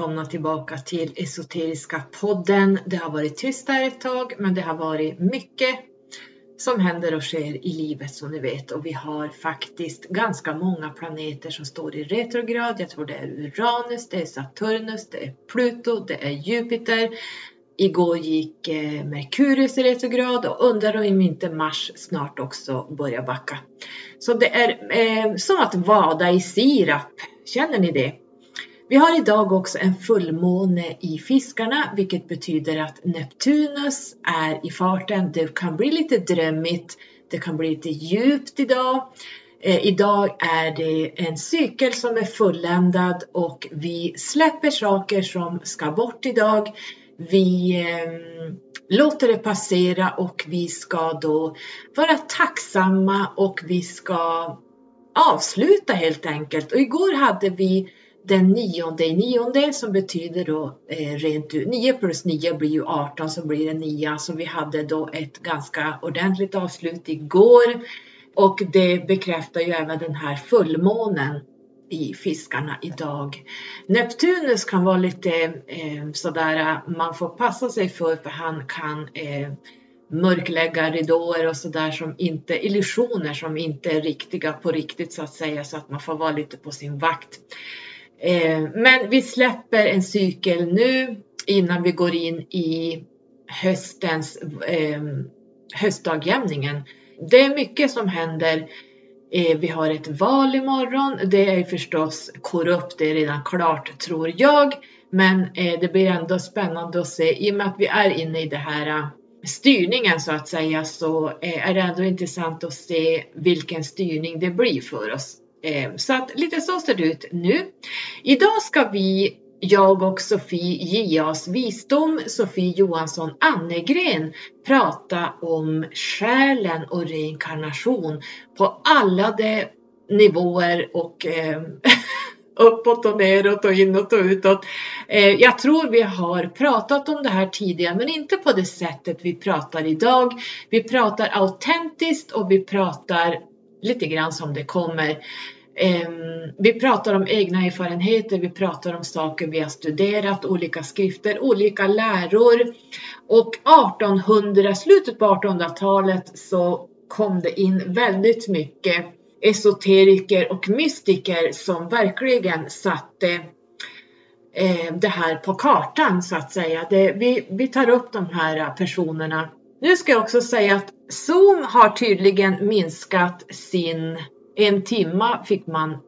välkomna tillbaka till Esoteriska podden. Det har varit tyst där ett tag, men det har varit mycket som händer och sker i livet som ni vet. Och vi har faktiskt ganska många planeter som står i retrograd. Jag tror det är Uranus, det är Saturnus, det är Pluto, det är Jupiter. Igår gick eh, Merkurius i retrograd och undrar om inte Mars snart också börjar backa. Så det är eh, som att vada i sirap. Känner ni det? Vi har idag också en fullmåne i fiskarna, vilket betyder att Neptunus är i farten. Det kan bli lite drömmigt. Det kan bli lite djupt idag. Eh, idag är det en cykel som är fulländad och vi släpper saker som ska bort idag. Vi eh, låter det passera och vi ska då vara tacksamma och vi ska avsluta helt enkelt. Och igår hade vi den nionde i nionde som betyder då eh, rent ut 9 plus 9 blir ju 18 som blir det 9 så vi hade då ett ganska ordentligt avslut igår och det bekräftar ju även den här fullmånen i fiskarna idag. Neptunus kan vara lite eh, sådär, eh, man får passa sig för för han kan eh, mörklägga ridåer och sådär som inte, illusioner som inte är riktiga på riktigt så att säga så att man får vara lite på sin vakt. Eh, men vi släpper en cykel nu innan vi går in i höstens ehm, höstdagjämningen. Det är mycket som händer. Eh, vi har ett val imorgon. Det är förstås korrupt, det är redan klart tror jag. Men eh, det blir ändå spännande att se i och med att vi är inne i det här styrningen så att säga så är det ändå intressant att se vilken styrning det blir för oss. Eh, så att lite så ser det ut nu. Idag ska vi, jag och Sofie J.A.s visdom, Sofie Johansson Annegren, prata om själen och reinkarnation på alla de nivåer och eh, uppåt och neråt och inåt och utåt. Eh, jag tror vi har pratat om det här tidigare men inte på det sättet vi pratar idag. Vi pratar autentiskt och vi pratar lite grann som det kommer. Ehm, vi pratar om egna erfarenheter, vi pratar om saker vi har studerat, olika skrifter, olika läror. Och 1800, slutet på 1800-talet så kom det in väldigt mycket esoteriker och mystiker som verkligen satte ehm, det här på kartan så att säga. Det, vi, vi tar upp de här personerna. Nu ska jag också säga att Zoom har tydligen minskat sin, en timma fick man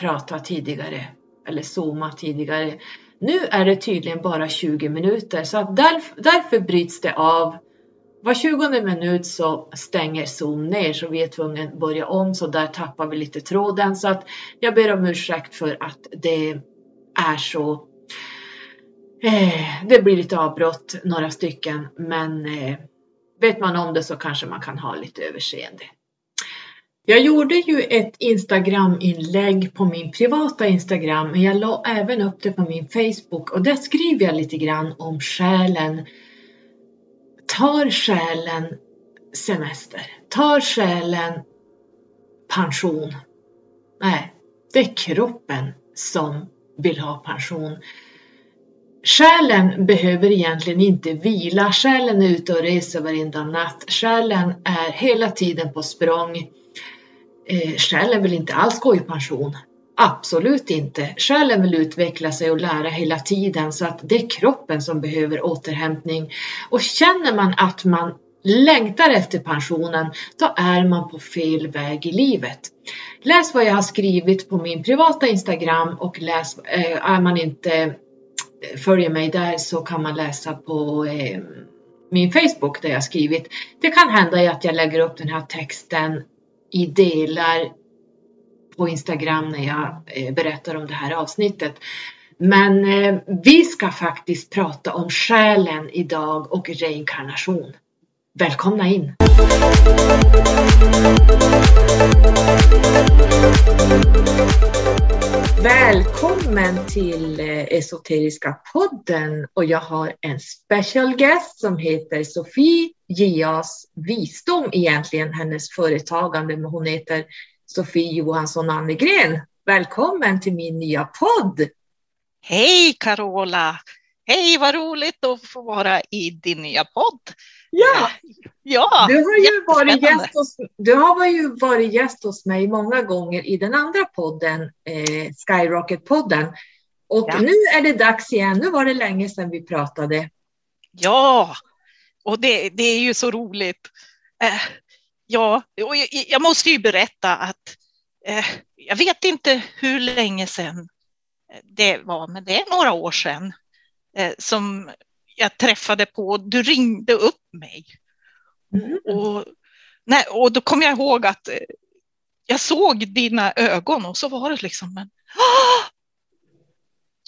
prata tidigare, eller zooma tidigare. Nu är det tydligen bara 20 minuter så att därför, därför bryts det av. Var 20 minut så stänger Zoom ner så vi är tvungna att börja om så där tappar vi lite tråden så att jag ber om ursäkt för att det är så. Eh, det blir lite avbrott, några stycken, men eh, vet man om det så kanske man kan ha lite överseende. Jag gjorde ju ett Instagram-inlägg på min privata Instagram, men jag la även upp det på min Facebook och där skriver jag lite grann om själen. Tar själen semester? Tar själen pension? Nej, det är kroppen som vill ha pension. Själen behöver egentligen inte vila. Själen är ute och reser varenda natt. Själen är hela tiden på språng. Eh, själen vill inte alls gå i pension. Absolut inte. Själen vill utveckla sig och lära hela tiden så att det är kroppen som behöver återhämtning. Och känner man att man längtar efter pensionen, då är man på fel väg i livet. Läs vad jag har skrivit på min privata Instagram och läs, eh, är man inte följer mig där så kan man läsa på eh, min Facebook där jag skrivit. Det kan hända att jag lägger upp den här texten i delar på Instagram när jag eh, berättar om det här avsnittet. Men eh, vi ska faktiskt prata om själen idag och reinkarnation. Välkomna in! Välkommen till eh, Esoteriska podden och jag har en special guest som heter Sofie Gias Visdom egentligen, hennes företagande, men hon heter Sofie Johansson Annegren. Välkommen till min nya podd! Hej Carola! Hej, vad roligt att få vara i din nya podd. Ja, ja du, har ju varit gäst hos, du har ju varit gäst hos mig många gånger i den andra podden, eh, Skyrocket-podden. Och ja. nu är det dags igen. Nu var det länge sedan vi pratade. Ja, och det, det är ju så roligt. Eh, ja, och jag, jag, måste ju berätta att eh, jag vet inte hur länge sedan det var, men det är några år sedan eh, som jag träffade på, du ringde upp mig. Mm. Och, nej, och då kom jag ihåg att eh, jag såg dina ögon och så var det liksom, men,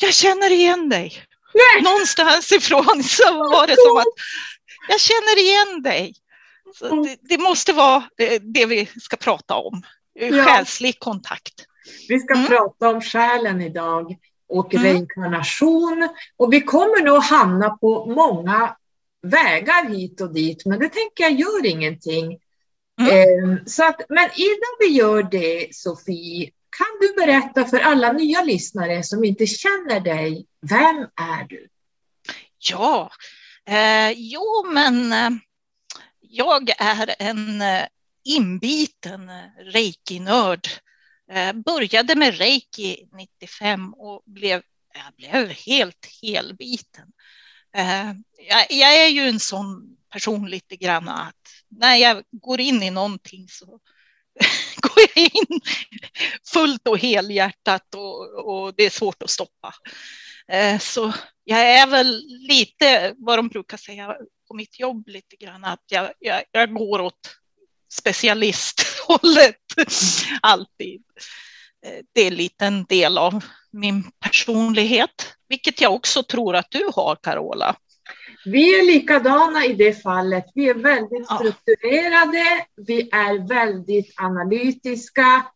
jag känner igen dig. Nej. Någonstans ifrån så var det som att jag känner igen dig. Så det, det måste vara det, det, vi ska prata om, ja. själslig kontakt. Vi ska mm. prata om själen idag och mm. reinkarnation. Och vi kommer nog hamna på många vägar hit och dit, men det tänker jag gör ingenting. Mm. Eh, så att, men innan vi gör det, Sofie, kan du berätta för alla nya lyssnare som inte känner dig, vem är du? Ja, eh, jo men eh, jag är en eh, inbiten reiki-nörd Eh, Eh, började med reiki 95 och blev, jag blev helt helbiten. Eh, jag, jag är ju en sån person lite grann att när jag går in i någonting så går jag in fullt och helhjärtat och, och det är svårt att stoppa. Eh, så jag är väl lite vad de brukar säga på mitt jobb lite grann att jag, jag, jag går åt specialisthållet alltid. Eh, det är en liten del av min personlighet, vilket jag också tror att du har, Carola. Vi är likadana i det fallet. Vi är väldigt strukturerade, vi är väldigt analytiska,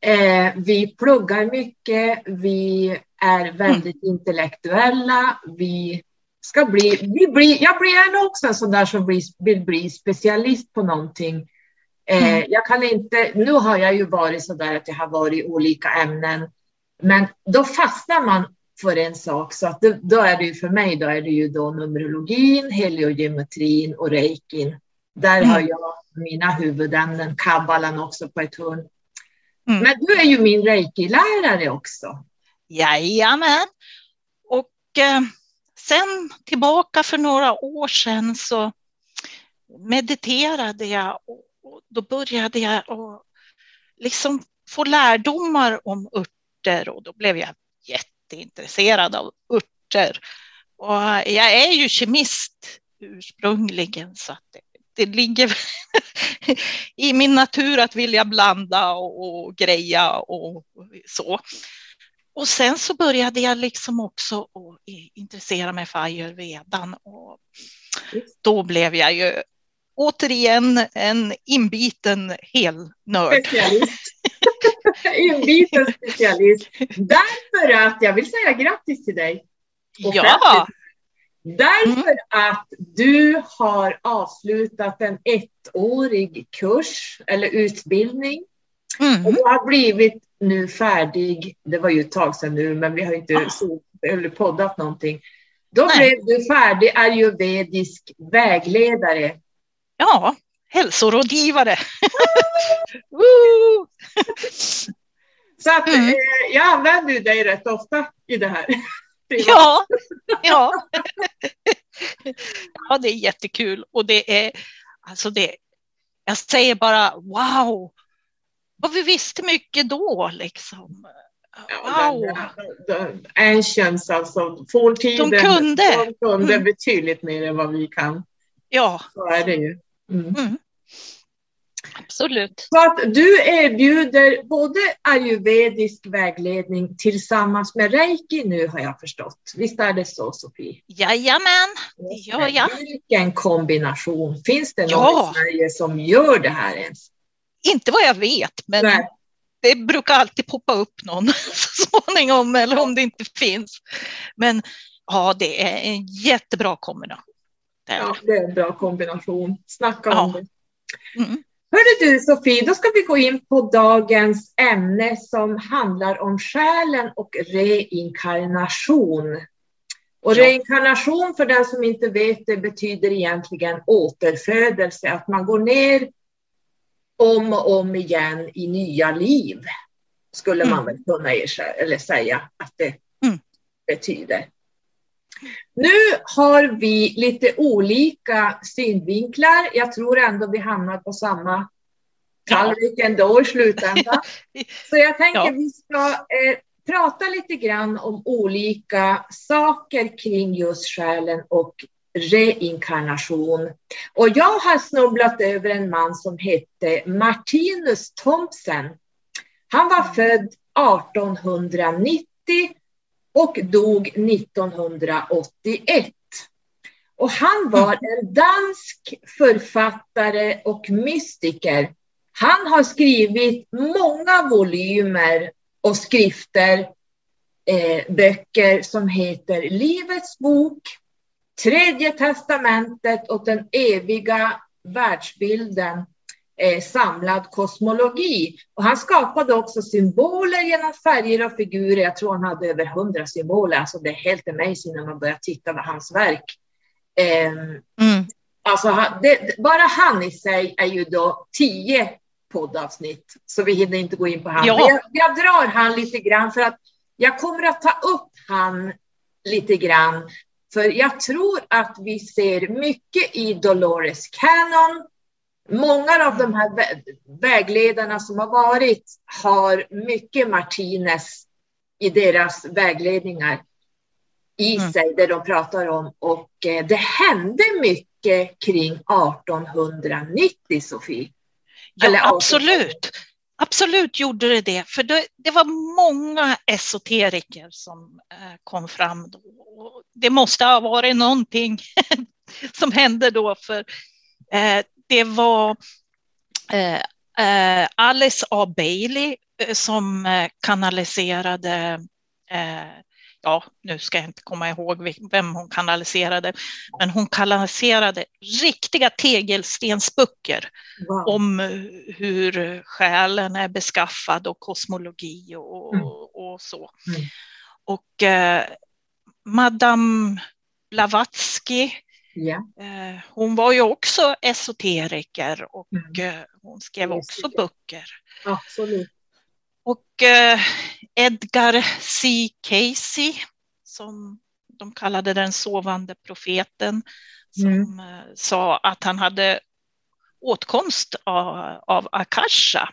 eh, vi pluggar mycket, vi är väldigt mm. intellektuella, vi ska bli, vi blir, jag blir också en sån där som blir, vill bli specialist på någonting. Eh, mm. jag kan inte, nu har jag ju varit så där att jag har varit i olika ämnen, men då fastnar man för en sak, så att det, då är det ju för mig, då är det ju då numerologin, heliogeometrin och reikin. Där mm. har jag mina huvudämnen, kabbalan också på ett hörn. Mm. Men du är ju min reiki-lärare också. Jajamän. Och eh, sen tillbaka för några år sedan så mediterade jag och och då började jag att liksom få lärdomar om örter och då blev jag jätteintresserad av örter. Och jag är ju kemist ursprungligen så att det, det ligger i min natur att vilja blanda och, och greja och så. Och sen så började jag liksom också att intressera mig för ayurvedan och då blev jag ju återigen en inbiten helnörd. Specialist. inbiten specialist. Därför att, jag vill säga grattis till dig. Ja. Därför mm. att du har avslutat en ettårig kurs eller utbildning. Mm. Och du har blivit nu färdig, det var ju ett tag sedan nu, men vi har inte ah. så, eller poddat någonting. Då Nej. blev du färdig ayurvedisk vägledare Ja, hälsorådgivare. Så att mm. eh, jag använder dig rätt ofta i det här. ja, ja. ja, det är jättekul och det är alltså det. Jag säger bara wow. Och vi visste mycket då liksom. Wow. Ja, ancients, alltså forntiden, de kunde, de kunde mm. betydligt mer än vad vi kan. Ja. Så är det ju. Mm. Mm. Absolut. Så att du erbjuder både ayurvedisk vägledning tillsammans med reiki nu har jag förstått. Visst är det så Sofie? Jajamän, det gör jag. Vilken kombination. Finns det någon ja. i Sverige som gör det här ens? Inte vad jag vet, men Nej. det brukar alltid poppa upp någon så småningom eller om det inte finns. Men ja, det är en jättebra kombination. Ja, det är en bra kombination. Snacka ja. om det. Mm. Hörde du Sofie, då ska vi gå in på dagens ämne som handlar om själen och reinkarnation. Och ja. reinkarnation, för den som inte vet det, betyder egentligen återfödelse, att man går ner om och om igen i nya liv, skulle mm. man väl kunna eller säga att det mm. betyder. Nu har vi lite olika synvinklar. Jag tror ändå vi hamnar på samma tallrik ändå i slutändan. Så jag tänker ja. vi ska eh, prata lite grann om olika saker kring just själen och reinkarnation. Och jag har snubblat över en man som hette Martinus Thompson. Han var född 1890 och dog 1981. Och han var en dansk författare och mystiker. Han har skrivit många volymer och skrifter, eh, böcker som heter Livets bok, Tredje testamentet och den eviga världsbilden eh, samlad kosmologi. Och han skapade också symboler genom färger och figurer. Jag tror han hade över hundra symboler. Alltså det är helt amazing när man börjar titta på hans verk. Eh, mm. Alltså, det, bara han i sig är ju då tio poddavsnitt, så vi hinner inte gå in på han. Ja. Jag, jag drar han lite grann för att jag kommer att ta upp han lite grann. För jag tror att vi ser mycket i Dolores Cannon Många av de här vägledarna som har varit har mycket Martinez i deras vägledningar i mm. sig, det de pratar om. Och eh, det hände mycket kring 1890, Sofie. Ja, Eller absolut. Absolut gjorde det det, för det, det var många esoteriker som eh, kom fram då. Det måste ha varit någonting som hände då, för eh, det var eh, eh, Alice A. Bailey eh, som eh, kanaliserade ja, nu ska jag inte komma ihåg vem hon kanaliserade, men hon kanaliserade riktiga tegelstensböcker wow. om hur själen är beskaffad och kosmologi och, mm. och så. Mm. Och eh, Madame Blavatsky Ja. Eh, hon var ju också esoteriker och mm. Eh, hon skrev också böcker. Absolut. Och eh, Edgar C. Casey, som de kallade den sovande profeten, som mm. sa att han hade åtkomst av, av Akasha,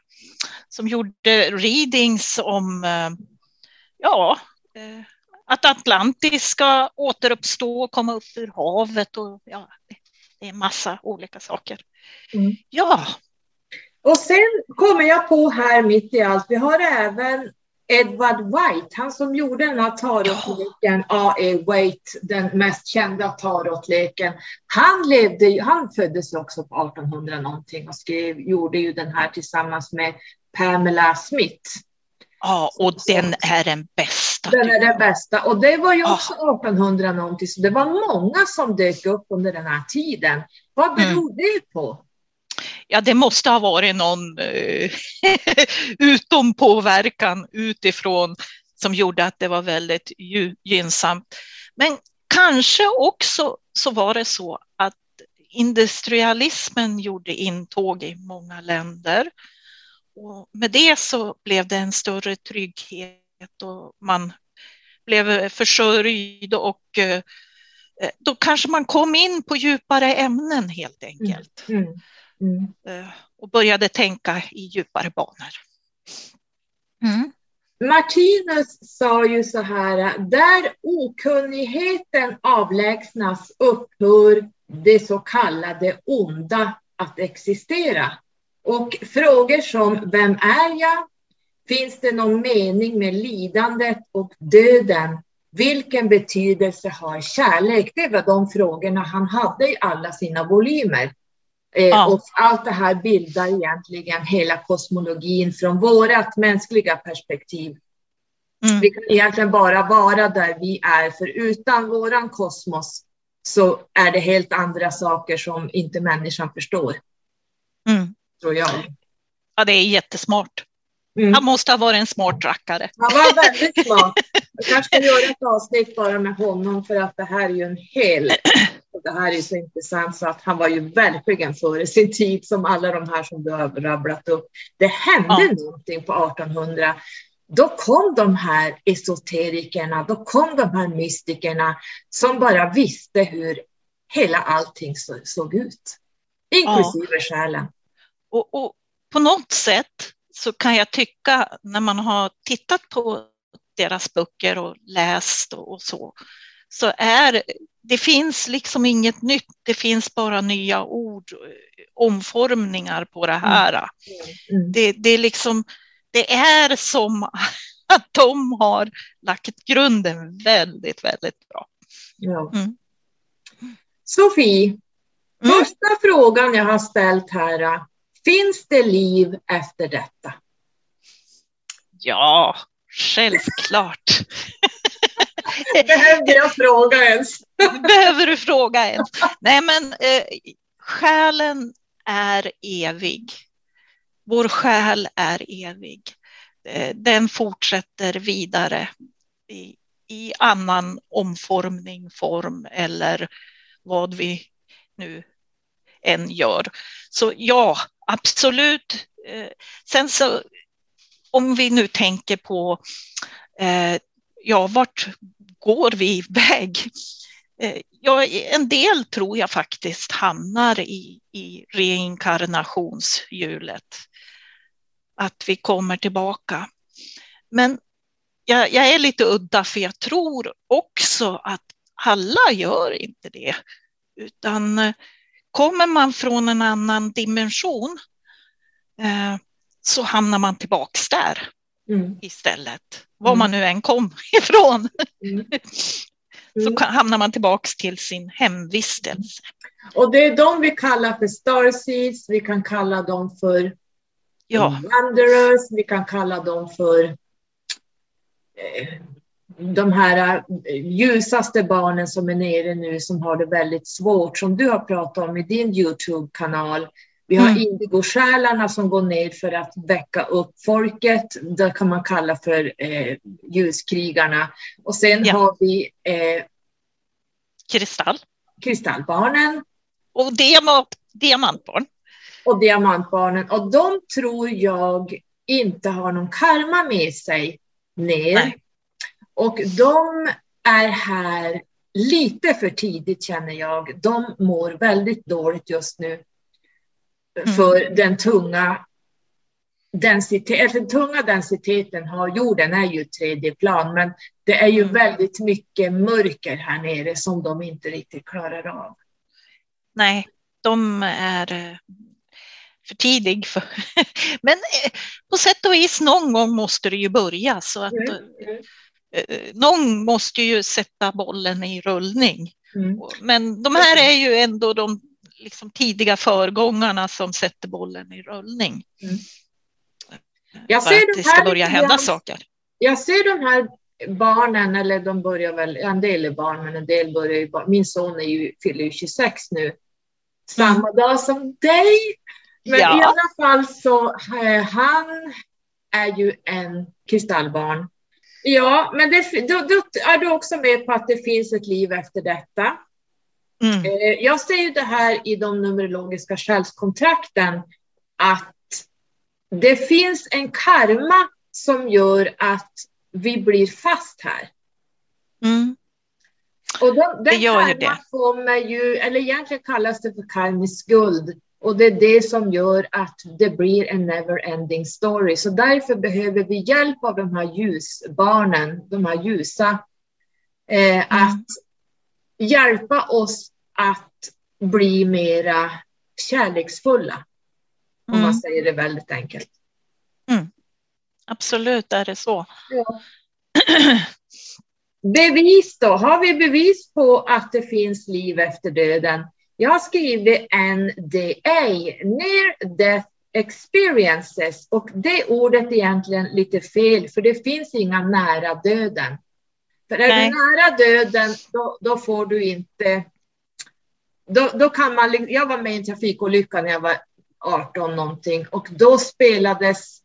som gjorde readings om ja, att Atlantis ska återuppstå och komma upp ur havet och ja, det är massa olika saker. Mm. Ja. Och sen kommer jag på här mitt i allt, vi har även Edward White, han som gjorde den här tarotleken, ja. A.A. White, den mest kända tarotleken. Han, levde, han föddes också på 1800 någonting och skrev, gjorde ju den här tillsammans med Pamela Smith. Ja, och den är den bästa. Den är den bästa. Och det var ju också ja. 1800 någonting, så det var många som dök upp under den här tiden. Vad beror mm. det på? Ja, det måste ha varit någon uh, utompåverkan utifrån som gjorde att det var väldigt gynnsamt. Men kanske också så var det så att industrialismen gjorde intåg i många länder och med det så blev det en större trygghet och man blev försörjd och eh, då kanske man kom in på djupare ämnen helt enkelt. Mm. Mm. Mm. Och började tänka i djupare banor. Mm. Martinus sa ju så här, där okunnigheten avlägsnas upphör det så kallade onda att existera. Och frågor som vem är jag? Finns det någon mening med lidandet och döden? Vilken betydelse har kärlek? Det var de frågorna han hade i alla sina volymer. Eh, ja. Och allt det här bildar egentligen hela kosmologin från vårt mänskliga perspektiv. Mm. Vi kan egentligen bara vara där vi är, för utan våran kosmos så är det helt andra saker som inte människan förstår. Mm. tror jag. Ja, det är jättesmart. Mm. Han måste ha varit en smart rackare. Han var väldigt smart. Jag kanske ska göra ett avsnitt bara med honom för att det här är ju en hel... Det här är så intressant så att han var ju verkligen före sin tid som alla de här som du har rabblat upp. Det hände ja. någonting på 1800. Då kom de här esoterikerna, då kom de här mystikerna som bara visste hur hela allting såg ut, inklusive ja. själen. Och, och på något sätt så kan jag tycka när man har tittat på deras böcker och läst och, så, så är det finns liksom inget nytt. Det finns bara nya ord, omformningar på det här. Mm. Mm. Det, det, är liksom, det är som att de har lagt grunden väldigt, väldigt bra. Ja. Mm. Sofie, mm. första frågan jag har ställt här. Finns det liv efter detta? Ja, självklart. Behövde jag fråga ens? Behöver du fråga ens? Nej, men eh, själen är evig. Vår själ är evig. Eh, den fortsätter vidare i, i annan omformning, form eller vad vi nu än gör. Så ja, absolut. Eh, sen så om vi nu tänker på eh, ja, vart går vi iväg? Eh, ja, en del tror jag faktiskt hamnar i, i reinkarnationshjulet. Att vi kommer tillbaka. Men jag, jag, är lite udda för jag tror också att alla gör inte det. Utan eh, kommer man från en annan dimension eh, så hamnar man tillbaks där mm. istället. Var mm. man nu än kom ifrån. Mm. så mm. hamnar man tillbaks till sin hemvistelse. Och det är de vi kallar för starseeds, vi kan kalla dem för ja. wanderers, vi kan kalla dem för eh, de här eh, ljusaste barnen som är nere nu som har det väldigt svårt, som du har pratat om i din Youtube-kanal. Vi har mm. indigosjälarna som går ner för att väcka upp folket. Det kan man kalla för eh, ljuskrigarna. Och sen ja. har vi eh, Kristall. kristallbarnen. Och diamant, diamantbarn. Och diamantbarnen. Och de tror jag inte har någon karma med sig ner. Nej. Och de är här lite för tidigt känner jag. De mår väldigt dåligt just nu mm. för den tunga densitet, den tunga densiteten har jorden är ju tredje plan, men det är ju mm. väldigt mycket mörker här nere som de inte riktigt klarar av. Nej, de är eh, för tidig. För men eh, på sätt och vis någon gång måste det ju börja så att mm. Mm. någon måste ju sätta bollen i rullning. Mm. Men de här är ju ändå de liksom tidiga föregångarna som sätter bollen i rullning. Mm. Jag ser att det ska börja hända saker. Jag ser de här barnen, eller de börjar väl, en del är barn, men en del börjar ju, min son är ju, fyller ju 26 nu, samma mm. dag som dig. Men ja. i alla fall så, eh, han är ju en kristallbarn. Ja, men det, då, då är du också med på att det finns ett liv efter detta. Mm. Eh, jag ser ju det här i de numerologiska själskontrakten att det finns en karma som gör att vi blir fast här. Mm. Och den, den karma det. kommer ju, eller egentligen kallas det för karmisk skuld. Och det är det som gör att det blir en never ending story. Så därför behöver vi hjälp av de här ljusbarnen, de här ljusa, eh, mm. att hjälpa oss att bli mera kärleksfulla. Om man mm. säger det väldigt enkelt. Mm. Absolut är det så. Ja. Bevis då? Har vi bevis på att det finns liv efter döden? Jag har skrivit NDA, Near Death Experiences, och det ordet är egentligen lite fel, för det finns inga nära döden. För är Nej. du nära döden, då, då får du inte... Då, då kan man, jag var med i en trafikolycka när jag var 18 någonting och då spelades,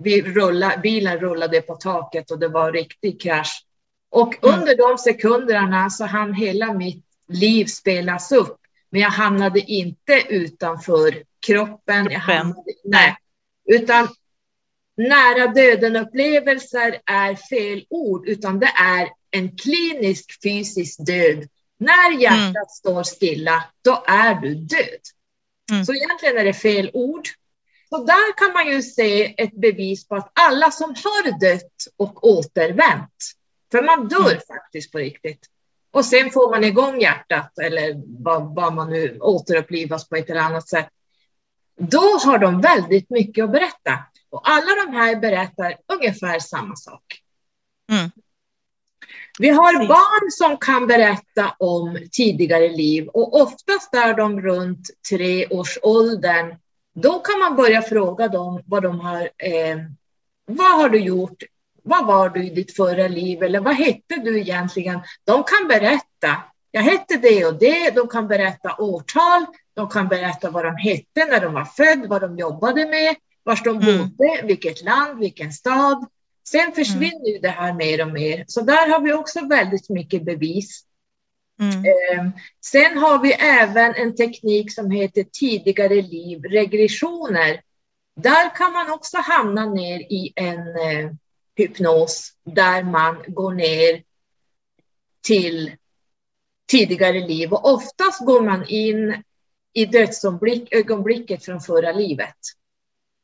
vi rulla, bilen rullade på taket och det var riktig krasch. Och mm. under de sekunderna så hann hela mitt liv spelas upp. Men jag hamnade inte utanför kroppen. Jag hamnade, nej, utan nära döden-upplevelser är fel ord, utan det är en klinisk fysisk död. När hjärtat mm. står stilla, då är du död. Mm. Så egentligen är det fel ord. Så där kan man ju se ett bevis på att alla som har dött och återvänt, för man dör mm. faktiskt på riktigt. Och sen får man igång hjärtat eller vad, vad man nu återupplivas på ett eller annat sätt. Då har de väldigt mycket att berätta. Och alla de här berättar ungefär samma sak. Mm. Vi har barn som kan berätta om tidigare liv och oftast är de runt tre års åldern. Då kan man börja fråga dem vad de har. Eh, vad har du gjort? Vad var du i ditt förra liv? Eller vad hette du egentligen? De kan berätta. Jag hette det och det. De kan berätta årtal. De kan berätta vad de hette när de var född, vad de jobbade med, var de mm. bodde, vilket land, vilken stad. Sen försvinner mm. det här mer och mer, så där har vi också väldigt mycket bevis. Mm. Ehm, sen har vi även en teknik som heter tidigare liv, regressioner. Där kan man också hamna ner i en eh, hypnos där man går ner till tidigare liv och oftast går man in i dödsögonblicket från förra livet.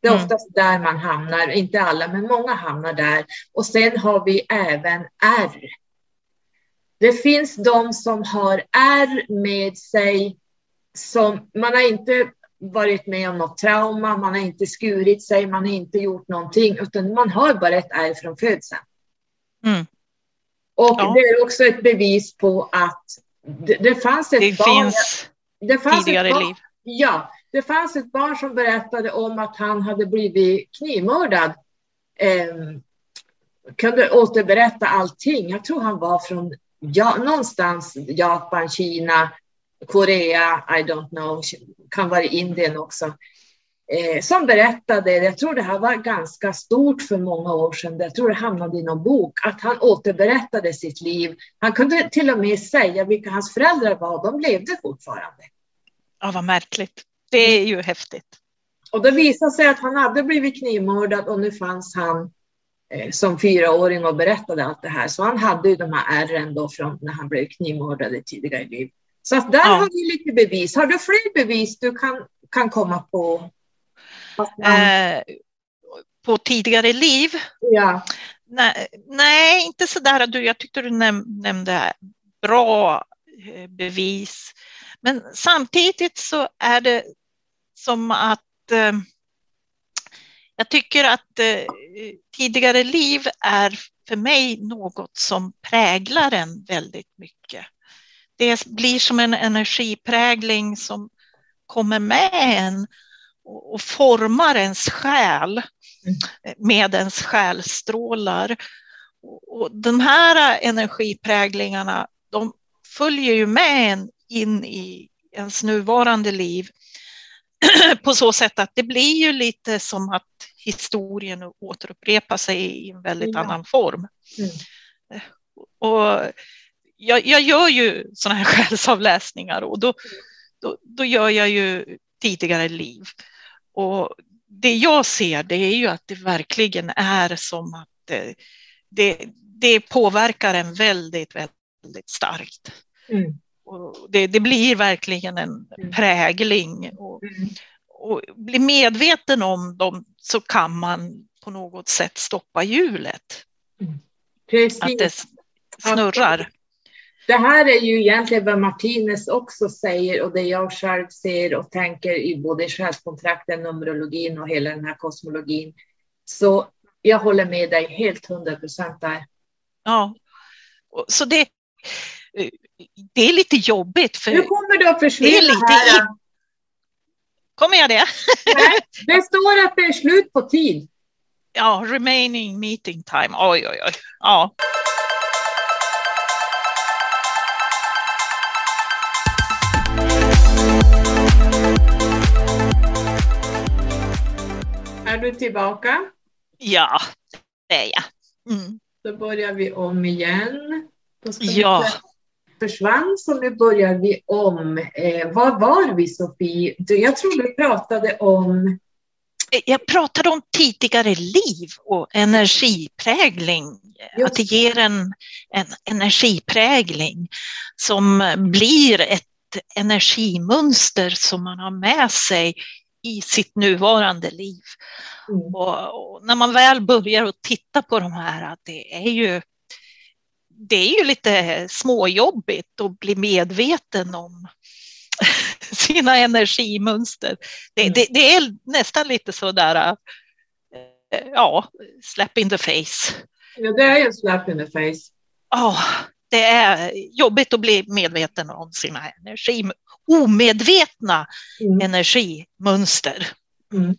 Det är mm. oftast där man hamnar, inte alla, men många hamnar där. Och sen har vi även R. Det finns de som har R med sig som man har inte varit med om något trauma, man har inte skurit sig, man har inte gjort någonting, utan man har bara ett R från födseln. Mm. Och ja. det är också ett bevis på att det, det fanns ett det barn. Finns det fanns tidigare barn, liv. Ja, det fanns ett barn som berättade om att han hade blivit knivmördad. Eh, kunde återberätta allting. Jag tror han var från ja, någonstans Japan, Kina, Korea, I don't know, kan vara Indien också. Eh, som berättade, jag tror det här var ganska stort för många år sedan, jag tror det hamnade i någon bok, att han återberättade sitt liv. Han kunde till och med säga vilka hans föräldrar var, de levde fortfarande. Ja, vad märkligt. Det är ju häftigt. Och det visade sig att han hade blivit knivmördad och nu fanns han eh, som fyraåring och berättade allt det här. Så han hade ju de här ärren då från när han blev knivmördad i tidigare liv. Så att där ja. har vi lite bevis. Har du fler bevis du kan, kan komma på? Eh, på tidigare liv? Ja. Nej, nej inte så där. Du, jag tyckte du näm nämnde bra eh, bevis. Men samtidigt så är det som att eh, jag tycker att eh, tidigare liv är för mig något som präglar en väldigt mycket. Det blir som en energiprägling som kommer med en och, formar ens själ med ens själstrålar. Och de här energipräglingarna, de följer ju med en in i ens nuvarande liv på så sätt att det blir ju lite som att historien återupprepar sig i en väldigt ja. annan form. Mm. Och jag, jag, gör ju sådana här själsavläsningar och då, då, då, gör jag ju tidigare liv. Och det jag ser det är ju att det verkligen är som att det, det, det påverkar en väldigt, väldigt starkt. Mm. Och det, det, blir verkligen en mm. prägling. Och, mm. och bli medveten om dem så kan man på något sätt stoppa hjulet. Mm. Precis. Att det snurrar. Det här är ju egentligen vad Martinez också säger och det jag själv ser och tänker i både själskontrakten, numerologin och hela den här kosmologin. Så jag håller med dig helt hundra procent där. Ja, så det, det är lite jobbigt. För nu kommer du att försvinna det är lite här. Kommer jag det? Nej, det står att det är slut på tid. Ja, remaining meeting time. Oj, oj, oj. Ja. Är du tillbaka? Ja, det är jag. Mm. Då börjar vi om igen. ja. Försvann, så nu börjar vi om. Eh, var var vi, Sofie? Jag tror du pratade om... Jag pratade om tidigare liv och energiprägling. Just. Att det ger en, en energiprägling som blir ett energimönster som man har med sig i sitt nuvarande liv. Mm. Och, och, när man väl börjar att titta på de här, att det är ju det är ju lite småjobbigt att bli medveten om sina energimönster. Det, mm. det, det är nästan lite så där, eh, ja, slap in the face. Ja, det är ju slap in the face. Ja, det är jobbigt att bli medveten om sina energi, omedvetna mm. energimönster. Mm.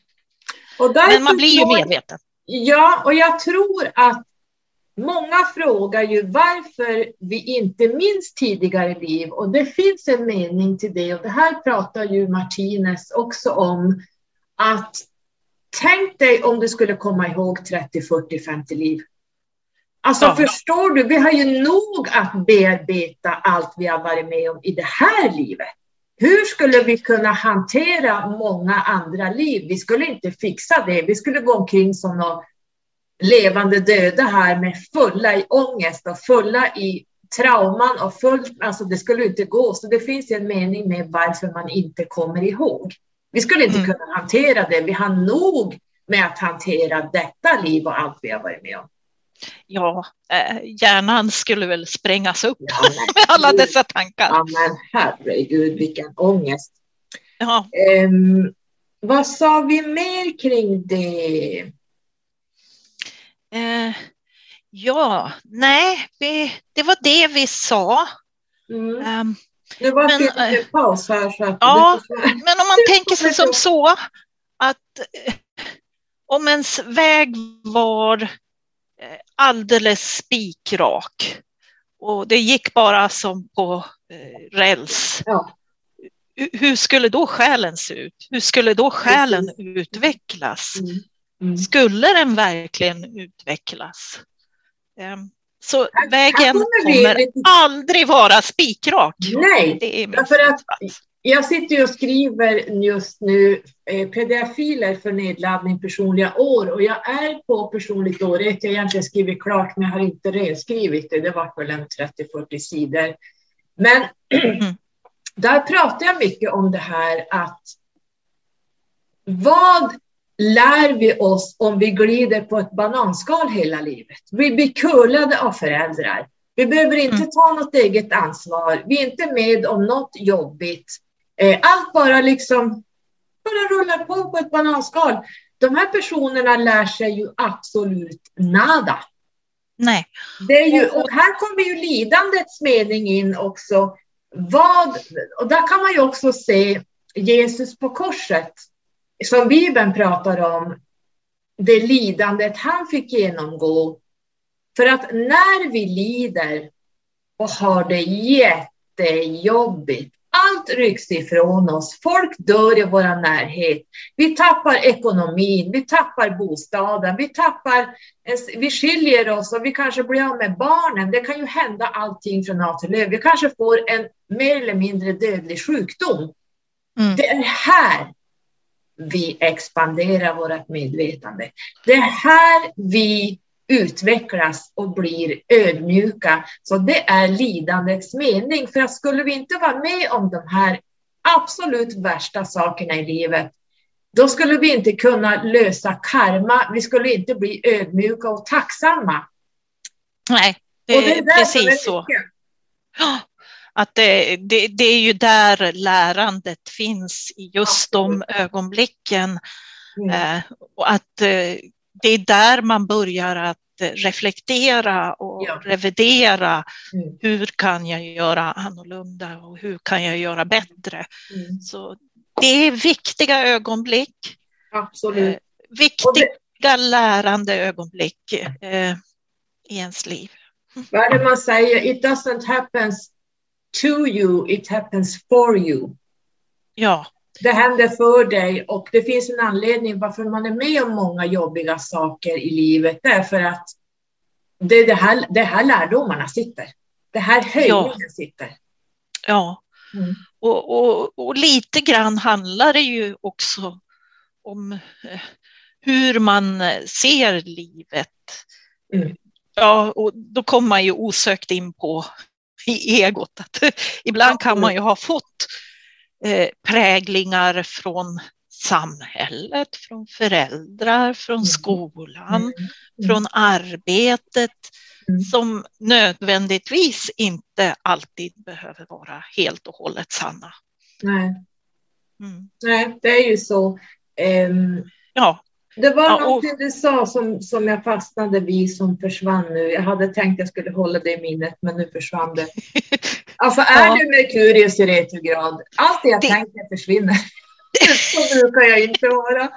Men man blir ju medveten. Ja, och jag tror att många frågar ju varför vi inte minns tidigare liv och det finns en mening till det och det här pratar ju Martinez också om att tänk dig om du skulle komma ihåg 30, 40, 50 liv. Alltså ja. förstår du, vi har ju nog att bearbeta allt vi har varit med om i det här livet. Hur skulle vi kunna hantera många andra liv? Vi skulle inte fixa det. Vi skulle gå omkring som några levande döda här med fulla i ångest och fulla i trauman och fullt, alltså det skulle inte gå. Så det finns en mening med varför man inte kommer ihåg. Vi skulle inte mm. kunna hantera det. Vi har nog med att hantera detta liv och allt vi har varit med om ja, eh, hjärnan skulle väl sprängas upp ja, med alla dessa tankar. Ja, men herregud, vilken ångest. Ja. Um, vad sa vi mer kring det? Uh, ja, nej, vi, det var det vi sa. Mm. Um, det var men, en uh, paus här. Så att ja, men om man tänker sig som så att om ens väg var Eh, alldeles spikrak. Och det gick bara som på eh, räls. Ja. Hur skulle då själen se ut? Hur skulle då själen utvecklas? Mm. Mm. Skulle den verkligen utvecklas? Ehm, så här, vägen här kommer, kommer aldrig vara spikrak. Nej, det är för att jag sitter och skriver just nu eh, pdf-filer för nedladdning personliga år och jag är på personligt år ett. Jag har egentligen skrivit klart, men jag har inte renskrivit det. Det var väl en 30-40 sidor. Men där pratar jag mycket om det här att vad lär vi oss om vi glider på ett bananskal hela livet? Vi blir kullade av föräldrar. Vi behöver inte mm. ta något eget ansvar. Vi är inte med om något jobbigt. Eh, allt bara liksom bara rullar på på ett bananskal. De här personerna lär sig ju absolut nada. Nej. Det är ju, och här kommer ju lidandets mening in också. Vad, och där kan man ju också se Jesus på korset, som Bibeln pratar om, det lidandet han fick genomgå. För att när vi lider och har det jättejobbigt, allt rycks ifrån oss. Folk dör i vår närhet. Vi tappar ekonomin, vi tappar bostaden, vi tappar, vi skiljer oss och vi kanske blir av med barnen. Det kan ju hända allting från A till Ö. Vi kanske får en mer eller mindre dödlig sjukdom. Mm. Det är här vi expanderar vårt medvetande. Det är här vi utvecklas och blir ödmjuka. Så det är lidandets mening. För att skulle vi inte vara med om de här absolut värsta sakerna i livet, då skulle vi inte kunna lösa karma. Vi skulle inte bli ödmjuka och tacksamma. Nej, det, och det är precis så. Att det, det, det, är ju där lärandet finns, i just de ögonblicken. Mm. Eh, och att eh, det är där man börjar att reflektera och ja. revidera. Mm. Hur kan jag göra annorlunda och hur kan jag göra bättre? Mm. Så det är viktiga ögonblick. Absolut. Eh, viktiga det... lärande ögonblick eh, i ens liv. Vad är det man säger? It doesn't happen to you, it happens for you. Ja, det händer för dig och det finns en anledning varför man är med om många jobbiga saker i livet. Det är för att det är det här, det här lärdomarna sitter. Det här höjningen ja. sitter. Ja, mm. och, och, och, lite grann handlar det ju också om eh, hur man ser livet. Mm. Ja, och då kommer man ju osökt in på i egot. Att ibland kan man ju ha fått eh, präglingar från samhället, från föräldrar, från mm. skolan, mm. Mm. från arbetet mm. som nödvändigtvis inte alltid behöver vara helt och hållet sanna. Nej, mm. Nej det är ju så. Um, ja. Det var ja, någonting du sa som, som jag fastnade vid som försvann nu. Jag hade tänkt jag skulle hålla det i minnet, men nu försvann det. Alltså är ja. du Merkurius i retrograd, allt det jag det... tänker försvinner. Så brukar jag inte vara.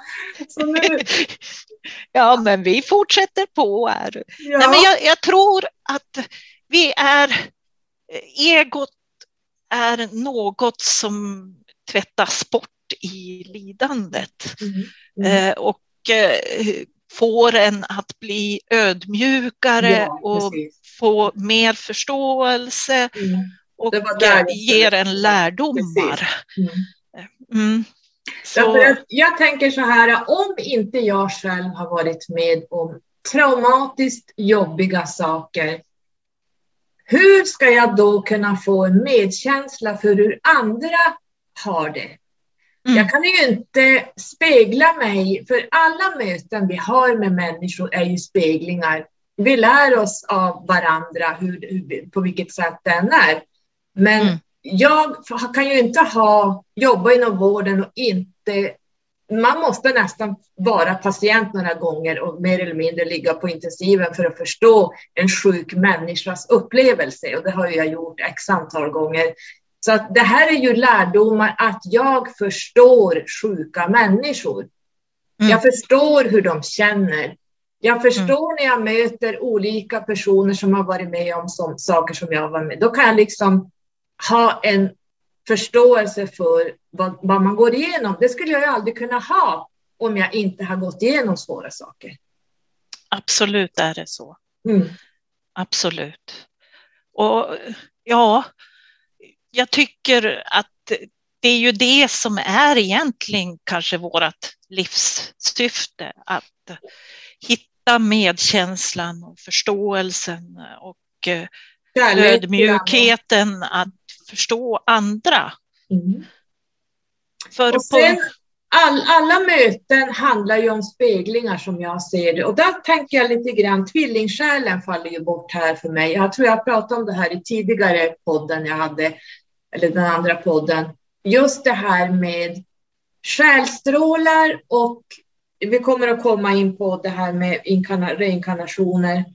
Så nu... Ja, men vi fortsätter på här. Ja. Nej, men jag, jag tror att vi är, egot är något som tvättas bort i lidandet. Mm. Mm. Eh, och får en att bli ödmjukare ja, och få mer förståelse mm. och ger en lärdomar. Mm. mm. Så... jag tänker så här, om inte jag själv har varit med om traumatiskt jobbiga saker, hur ska jag då kunna få en medkänsla för hur andra har det? Mm. Jag kan ju inte spegla mig, för alla möten vi har med människor är ju speglingar. Vi lär oss av varandra hur, hur på vilket sätt den är. Men mm. jag kan ju inte ha, jobba inom vården och inte man måste nästan vara patient några gånger och mer eller mindre ligga på intensiven för att förstå en sjuk människas upplevelse. Och det har jag gjort x antal gånger. Så att det här är ju lärdomar att jag förstår sjuka människor. Mm. Jag förstår hur de känner. Jag förstår mm. när jag möter olika personer som har varit med om som, saker som jag var med. Då kan jag liksom ha en förståelse för vad, vad man går igenom. Det skulle jag aldrig kunna ha om jag inte har gått igenom svåra saker. Absolut är det så. Mm. Absolut. Och ja, jag tycker att det är ju det som är egentligen kanske vårt livssyfte, att hitta medkänslan och förståelsen och eh, ödmjukheten att förstå andra. Mm. För och sen, all, alla möten handlar ju om speglingar som jag ser det och där tänker jag lite grann, tvillingsjälen faller ju bort här för mig. Jag tror jag pratade om det här i tidigare podden jag hade eller den andra podden, just det här med själstrålar och vi kommer att komma in på det här med reinkarnationer.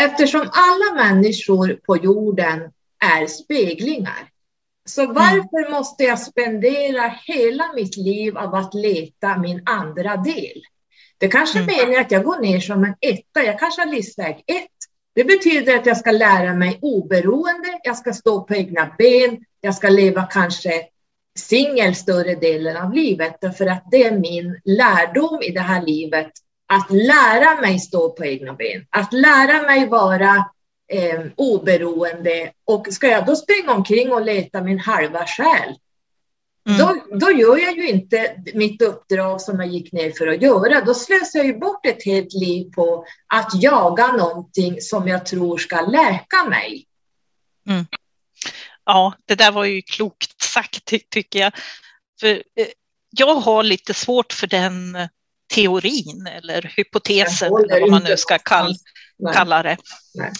Eftersom alla människor på jorden är speglingar. Så mm. varför mm. måste jag spendera hela mitt liv av att leta min andra del? Det kanske mm. menar att jag går ner som en etta. Jag kanske har livsväg ett. Det betyder att jag ska lära mig oberoende, jag ska stå på egna ben, jag ska leva kanske singel större delen av livet, därför att det är min lärdom i det här livet, att lära mig stå på egna ben, att lära mig vara eh, oberoende. Och ska jag då springa omkring och leta min halva själ, Mm. Då, då gör jag ju inte mitt uppdrag som jag gick ner för att göra. Då slösar jag ju bort ett helt liv på att jaga någonting som jag tror ska läka mig. Mm. Ja, det där var ju klokt sagt ty tycker jag. För eh, jag har lite svårt för den teorin eller hypotesen, eller vad man nu ska kall, kalla det. Nej.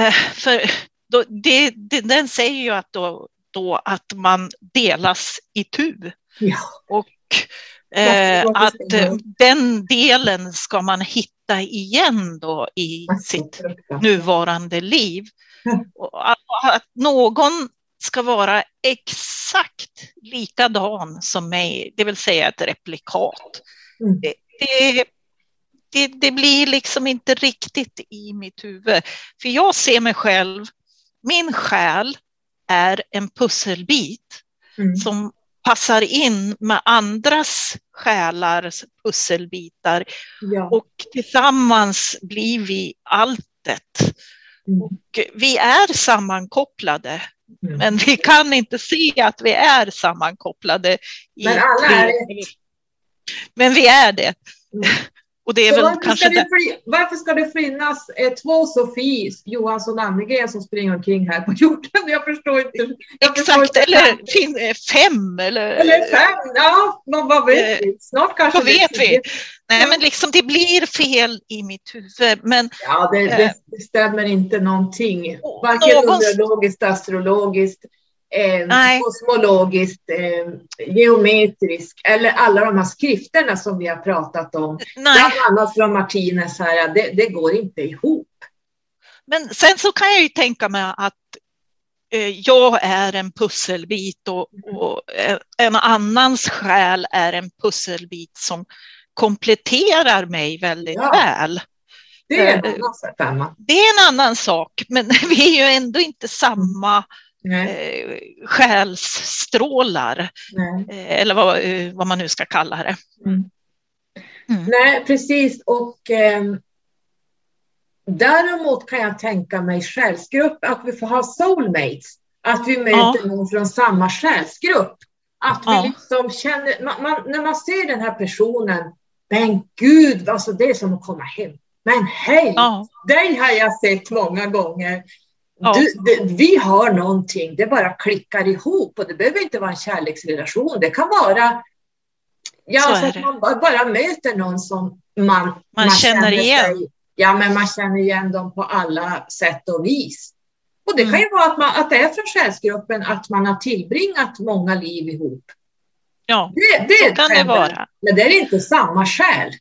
Eh, för då, det, det, den säger ju att då då att man delas i tu. Ja. Och eh, att den delen ska man hitta igen då i sitt nuvarande liv. Och att, att någon ska vara exakt likadan som mig, det vill säga ett replikat. Mm. Det, det, det, det, blir liksom inte riktigt i mitt huvud. För jag ser mig själv, min själ är en pusselbit mm. som passar in med andras själars pusselbitar. Ja. Och tillsammans blir vi alltet. Mm. Och vi är sammankopplade, Mm. men vi kan inte se att vi är sammankopplade. I Men alla är ett. Men vi är det. Och det är Så väl varför, kanske ska det, det. varför ska det finnas eh, två Sofie Johansson Annegren som springer omkring här på jorden? Jag förstår inte. Jag förstår Exakt, inte eller fin, eh, fem eller, Eller fem, ja, vad, vad vet Eh, vi? Snart kanske vad vet vi? Nej, men liksom det blir fel i mitt huvud. Men Ja, det, Eh. det, det stämmer inte någonting. Varken någon- numerologiskt, astrologiskt, eh, kosmologiskt, eh, geometriskt eller alla de här skrifterna som vi har pratat om. nej, Bland annat från Martinez här, det, det går inte ihop. men sen så kan jag ju tänka mig att eh, jag är en pusselbit och, och eh, en annans själ är en pusselbit som kompletterar mig väldigt Ja. väl. Det är en Eh, annan femma. Det är en annan sak, men vi är ju ändå inte samma Nej, eh, själsstrålar, nej. eh, eller vad, eh, vad man nu ska kalla det. Mm. Mm. nej, precis. Och ehm, däremot kan jag tänka mig själsgrupp, att vi får ha soulmates. Att vi möter Ja. någon från samma själsgrupp. Att vi Ja. liksom känner, man, man, när man ser den här personen, men gud, alltså det är som att komma hem. Men hej, Ja, dig har jag sett många gånger. Du, det, vi har någonting, det bara klickar ihop och det behöver inte vara en kärleksrelation. Det kan vara ja, Så så att man bara, bara möter någon som man, Man känner igen. Sig, ja, men man känner igen dem på alla sätt och vis. Och det kan Mm. ju vara att, man, att det är från själsgruppen att man har tillbringat många liv ihop. ja Det, det så kan det vara. Men det är inte samma själ.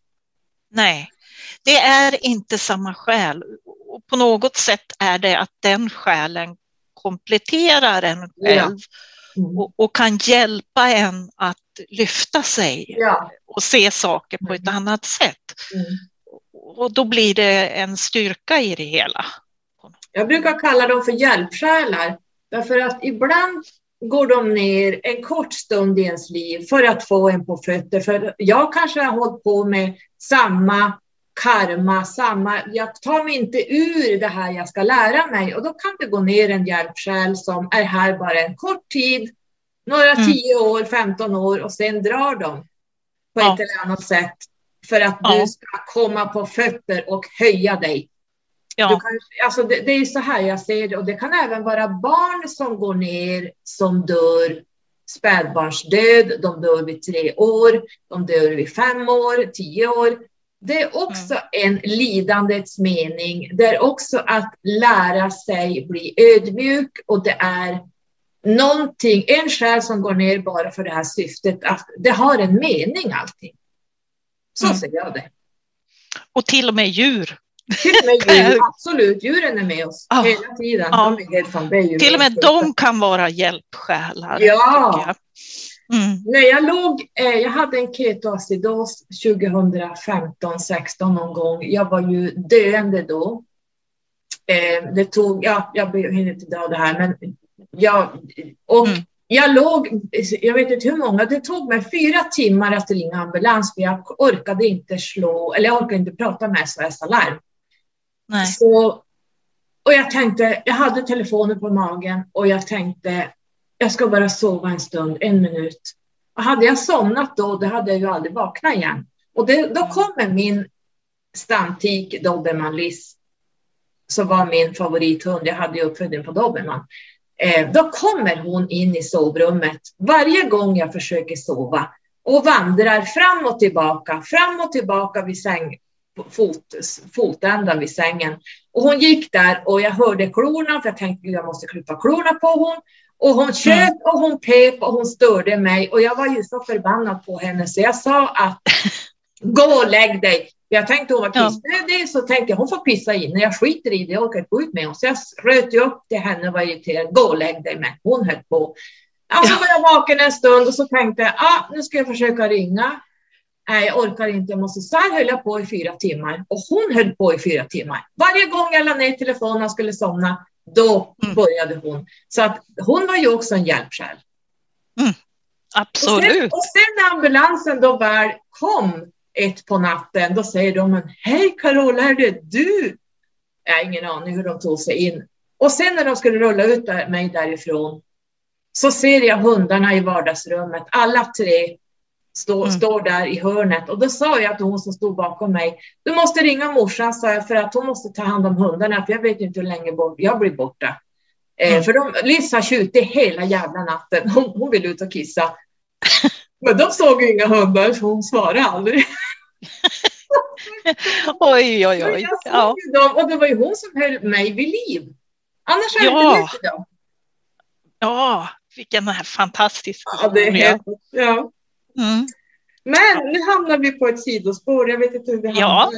Nej, det är inte samma själ. Och på något sätt är det att den själen kompletterar en själv Mm. och, och kan hjälpa en att lyfta sig Ja. och se saker på ett annat sätt. Mm. Och då blir det en styrka i det hela. Jag brukar kalla dem för hjälpsjälar. Därför att ibland går de ner en kort stund i ens liv för att få en på fötter. För jag kanske har hållit på med samma karma, samma, jag tar mig inte ur det här jag ska lära mig och då kan det gå ner en hjälpsjäl som är här bara en kort tid, några Mm. 10 år, 15 år och sen drar de på Ja. ett eller annat sätt för att Ja. du ska komma på fötter och höja dig. Ja, kan, alltså det, det är så här jag ser det och det kan även vara barn som går ner som dör spädbarnsdöd, de dör vid tre år, de dör vid fem år, tio år. Det är också en lidandets mening. Det är också att lära sig bli ödmjuk och det är någonting, en själ som går ner bara för det här syftet, att det har en mening allting. Så Mm. ser jag det. och till och med djur. Till och med djur, absolut. Djuren är med oss Ja. hela tiden. Ja. De är helt det är Till och med de kan vara hjälpsjälar. Ja. Mm. När jag låg, eh, jag hade en ketoacidos 2015, 16 någon gång. Jag var ju döende då. Eh, det tog, ja, jag hinner inte dra det här, men jag, och Mm. jag låg, jag vet inte hur många, det tog mig fyra timmar att ringa ambulans för jag orkade inte slå, eller jag orkade inte prata med SOS Alarm. Nej. Så, och jag tänkte, jag hade telefonen på magen och jag tänkte, jag ska bara sova en stund, en minut. Hade jag somnat då, då hade jag ju aldrig vaknat igen. Och det, då kommer min stamtik Dobermann Liss, som var min favorithund. Jag hade ju uppfödning på Dobermann. Eh, då kommer hon in i sovrummet varje gång jag försöker sova och vandrar fram och tillbaka, fram och tillbaka vid säng, fot, fotändan vid sängen. Och hon gick där och jag hörde klorna, för jag tänkte jag måste klippa klorna på hon. Och hon tjöt och hon pep och hon störde mig och jag var ju så förbannad på henne så jag sa att gå och lägg dig. Jag tänkte hon var Ja. kissnödig så tänkte jag hon får pissa in. Jag skiter i det, jag orkar inte gå ut med hon. Så jag röt ju upp till henne och var irriterad. Gå och lägg dig med. Hon höll på. Ja, så Ja. var jag vaken en stund och så tänkte jag ah, nu ska jag försöka ringa. Nej, jag orkar inte, jag måste. Så här höll jag på i fyra timmar och hon höll på i fyra timmar. Varje gång jag la ner telefonen och skulle somna, då Mm. började hon. Så att hon var ju också en hjälpsjäl. Absolut. Och sen, och sen när ambulansen då väl kom ett på natten, då säger de Hej Carola, är det du? Jag har ingen aning hur de tog sig in. Och sen när de skulle rulla ut mig därifrån så ser jag hundarna i vardagsrummet, alla tre stå, mm. står där i hörnet. Och då sa jag till hon som stod bakom mig, du måste ringa morsan, sa jag, för att hon måste ta hand om hundarna, för jag vet inte hur länge bort, jag blir borta. Eh, mm. för de, Liz har tjutit hela jävla natten, hon, hon vill ut och kissa. Men de såg ju inga hundar, så hon svarade aldrig. oj, oj, oj. Ja. Dem, och det var ju hon som höll mig vid liv. Annars hade jag inte blivit dem. Ja, vilken fantastisk ja, det är helt, ja. Mm. Men nu hamnar vi på ett sidospår. Jag vet inte hur vi hamnar. Ja.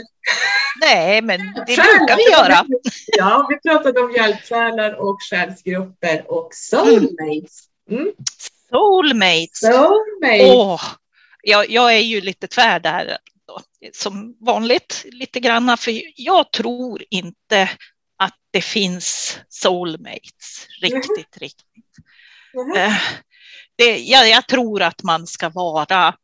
Nej, men det brukar vi göra. Ja, vi pratade om hjälpsjälar och själsgrupper och soulmates. Mm. Soulmates. Soulmates. Oh, jag, jag är ju lite tvär där då, som vanligt lite granna, för jag tror inte att det finns soulmates riktigt, mm. riktigt. Mm. Det, jag, jag tror att man ska vara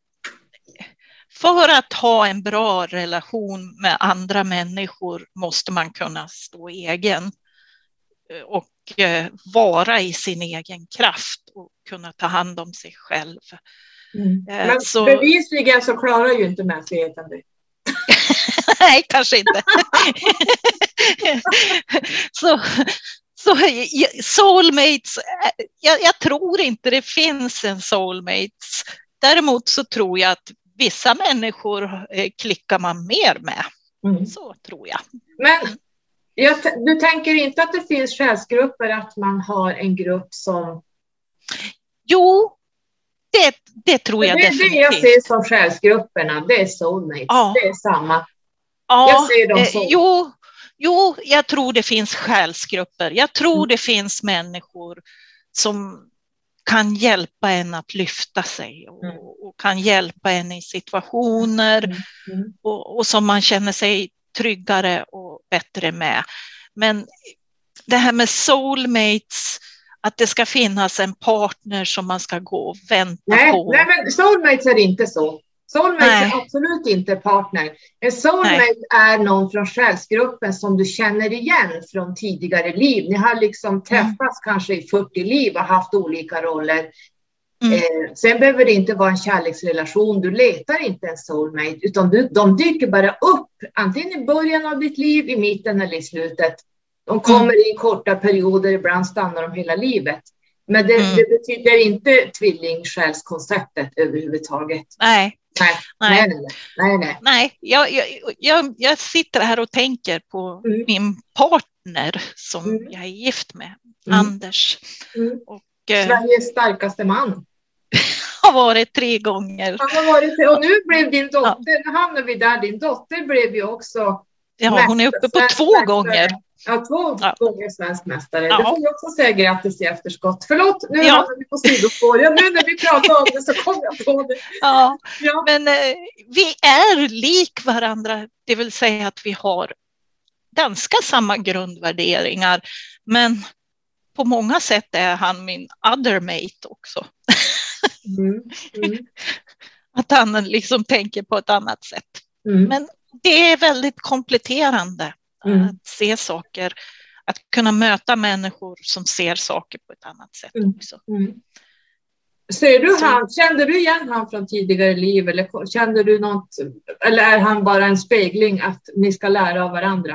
för att ha en bra relation med andra människor måste man kunna stå egen och eh, vara i sin egen kraft och kunna ta hand om sig själv. Mm. Eh, Men så... bevisligen så klarar ju inte mänskligheten det. Nej, kanske inte. så, så soulmates, eh, jag, jag, tror inte det finns en soulmates. Däremot så tror jag att vissa människor klickar man mer med. Mm. Så tror jag. Men jag, du tänker inte att det finns själsgrupper, att man har en grupp som... Jo, det, det tror jag det, definitivt. Det jag ser som själsgrupperna, det är soulmates, ja. det är samma. Ja, jag ser dem så. Eh, jo, jo, jag tror det finns själsgrupper. Jag tror mm. det finns människor som kan hjälpa en att lyfta sig och, mm. och kan hjälpa en i situationer mm. Och, och, som man känner sig tryggare och bättre med. Men det här med soulmates, att det ska finnas en partner som man ska gå och vänta nej, på. Nej, men soulmates är inte så. Soulmate Nej. är absolut inte partner. En soulmate Nej. är någon från själsgruppen som du känner igen från tidigare liv. Ni har liksom träffats mm. kanske i 40 liv och haft olika roller. Mm. Eh, sen behöver det inte vara en kärleksrelation. Du letar inte en soulmate, utan du, de dyker bara upp, antingen i början av ditt liv, i mitten eller i slutet. De kommer mm. i korta perioder, ibland stannar de hela livet. Men det, mm. det betyder inte tvillingsjälskonceptet överhuvudtaget. Nej, Nej, nej, nej. nej, nej. nej jag, jag, jag, sitter här och tänker på mm. min partner som mm. jag är gift med, mm. Anders. Mm. Och, eh, Sveriges starkaste man. har varit tre gånger. Han har varit, och nu blev din dotter, ja. nu hamnar vi där, din dotter blev ju också Ja, hon är uppe på två gånger. Ja, två ja. gånger svensk mästare. Ja. Det får vi också säga grattis i efterskott. Förlåt, nu ja. hamnar vi på sidospår. Ja, nu när vi pratar om det så kom jag på det. Ja, ja. men eh, vi är lik varandra, det vill säga att vi har ganska samma grundvärderingar. Men på många sätt är han min other mate också. Mm. Mm. att han liksom tänker på ett annat sätt. Mm. Men det är väldigt kompletterande mm. att se saker, att kunna möta människor som ser saker på ett annat sätt mm. också. Mm. Ser du han, kände du igen han från tidigare liv eller kände du något, eller är han bara en spegling att ni ska lära av varandra?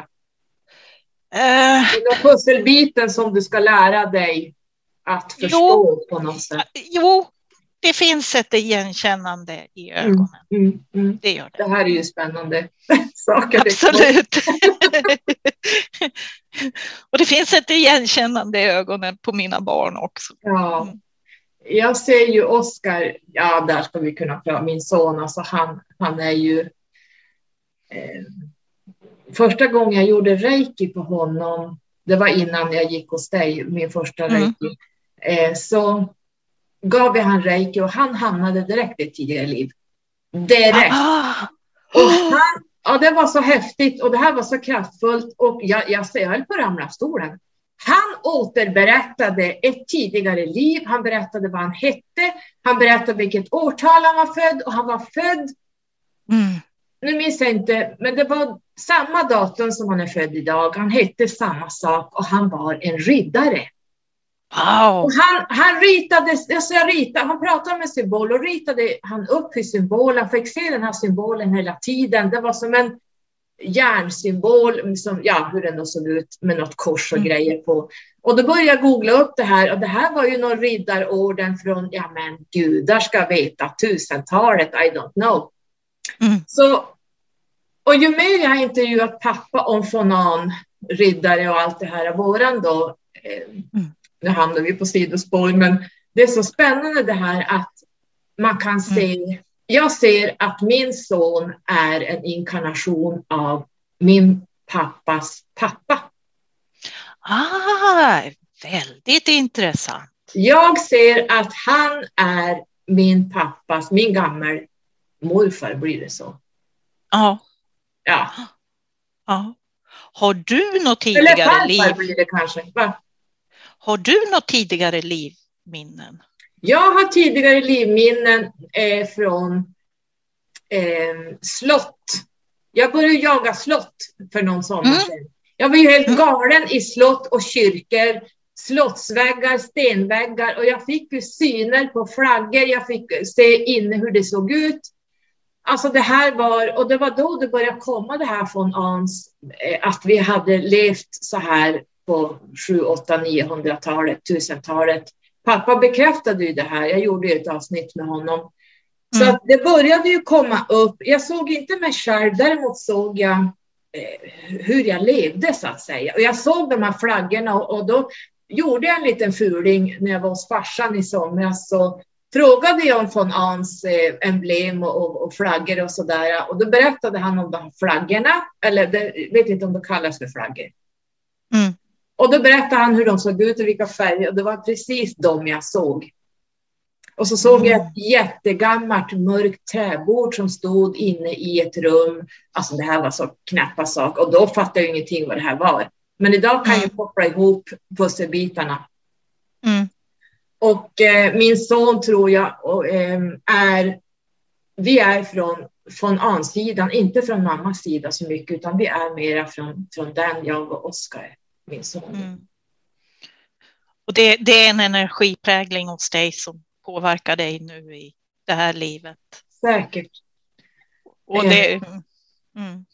Uh, Den pusselbiten som du ska lära dig att förstå jo, på något sätt? Jo, det finns ett igenkännande i mm, ögonen. Mm, mm, mm. Det gör det. Det här är ju spännande saker. Absolut. och det finns ett igenkännande i ögonen på mina barn också. Ja. Jag ser ju Oskar, ja där ska vi kunna prata, min son, alltså han, han är ju eh, Första gången jag gjorde reiki på honom, det var innan jag gick hos dig, min första mm. reiki, eh, så gav vi han reiki och han hamnade direkt i tidigare liv. Direkt. Ah. Och han, ja, det var så häftigt och det här var så kraftfullt och jag, jag, jag höll på att ramla av stolen. Han återberättade ett tidigare liv. Han berättade vad han hette. Han berättade vilket årtal han var född och han var född. Mm. Nu minns jag inte, men det var samma datum som han är född idag. Han hette samma sak och han var en riddare. Wow. Han, han ritade, alltså jag ritade, han pratade med symbol och ritade han upp hur symbolen, fick se den här symbolen hela tiden. Det var som en järnsymbol, som, ja, hur den då såg ut med något kors och mm. grejer på. Och då började jag googla upp det här och det här var ju någon riddarorden från, ja men gudar ska veta, tusentalet, I don't know. Mm. Så, och ju mer jag har intervjuat pappa om Fonan, riddare och allt det här, våran då, eh, mm. Nu hamnar vi på sidospår, men det är så spännande det här att man kan mm. se jag ser att min son är en inkarnation av min pappas pappa. Ah, väldigt intressant. Jag ser att han är min pappas, min gammal morfar blir det så. Ja. Ja. ja. Har du något tidigare Eller farfar liv? blir det kanske. Va? Har du något tidigare livminnen? Jag har tidigare livminnen eh, från eh, slott. Jag började jaga slott för någon sommar mm. sedan. Jag var ju helt mm. galen i slott och kyrkor, slottsväggar, stenväggar och jag fick ju syner på flaggor. Jag fick se inne hur det såg ut. Alltså det här var, och det var då det började komma det här från Ans, eh, att vi hade levt så här på 7, 8, 900-talet, 1000-talet pappa bekräftade ju det här. Jag gjorde ett avsnitt med honom. Så mm. det började ju komma upp. Jag såg inte mig själv, däremot såg jag eh, hur jag levde så att säga. Och jag såg de här flaggorna och, och då gjorde jag en liten fuling när jag var hos farsan i somras. Så frågade jag om von Ans eh, emblem och, och, och flaggor och så där. Och då berättade han om de här flaggorna, eller det, vet inte om det kallas för flaggor. Mm. Och då berättade han hur de såg ut och vilka färger och det var precis de jag såg. Och så såg jag ett jättegammalt mörkt träbord som stod inne i ett rum. Alltså det här var så knäppa sak och då fattade jag ingenting vad det här var. Men idag kan mm. jag koppla ihop pusselbitarna. Mm. Och eh, min son tror jag och, eh, är, vi är från, från ansidan, inte från mammas sida så mycket, utan vi är mera från, från den, jag och Oskar min son. Mm. Och det, det, är en energiprägling hos dig som påverkar dig nu i det här livet? Säkert. Och det, eh. mm.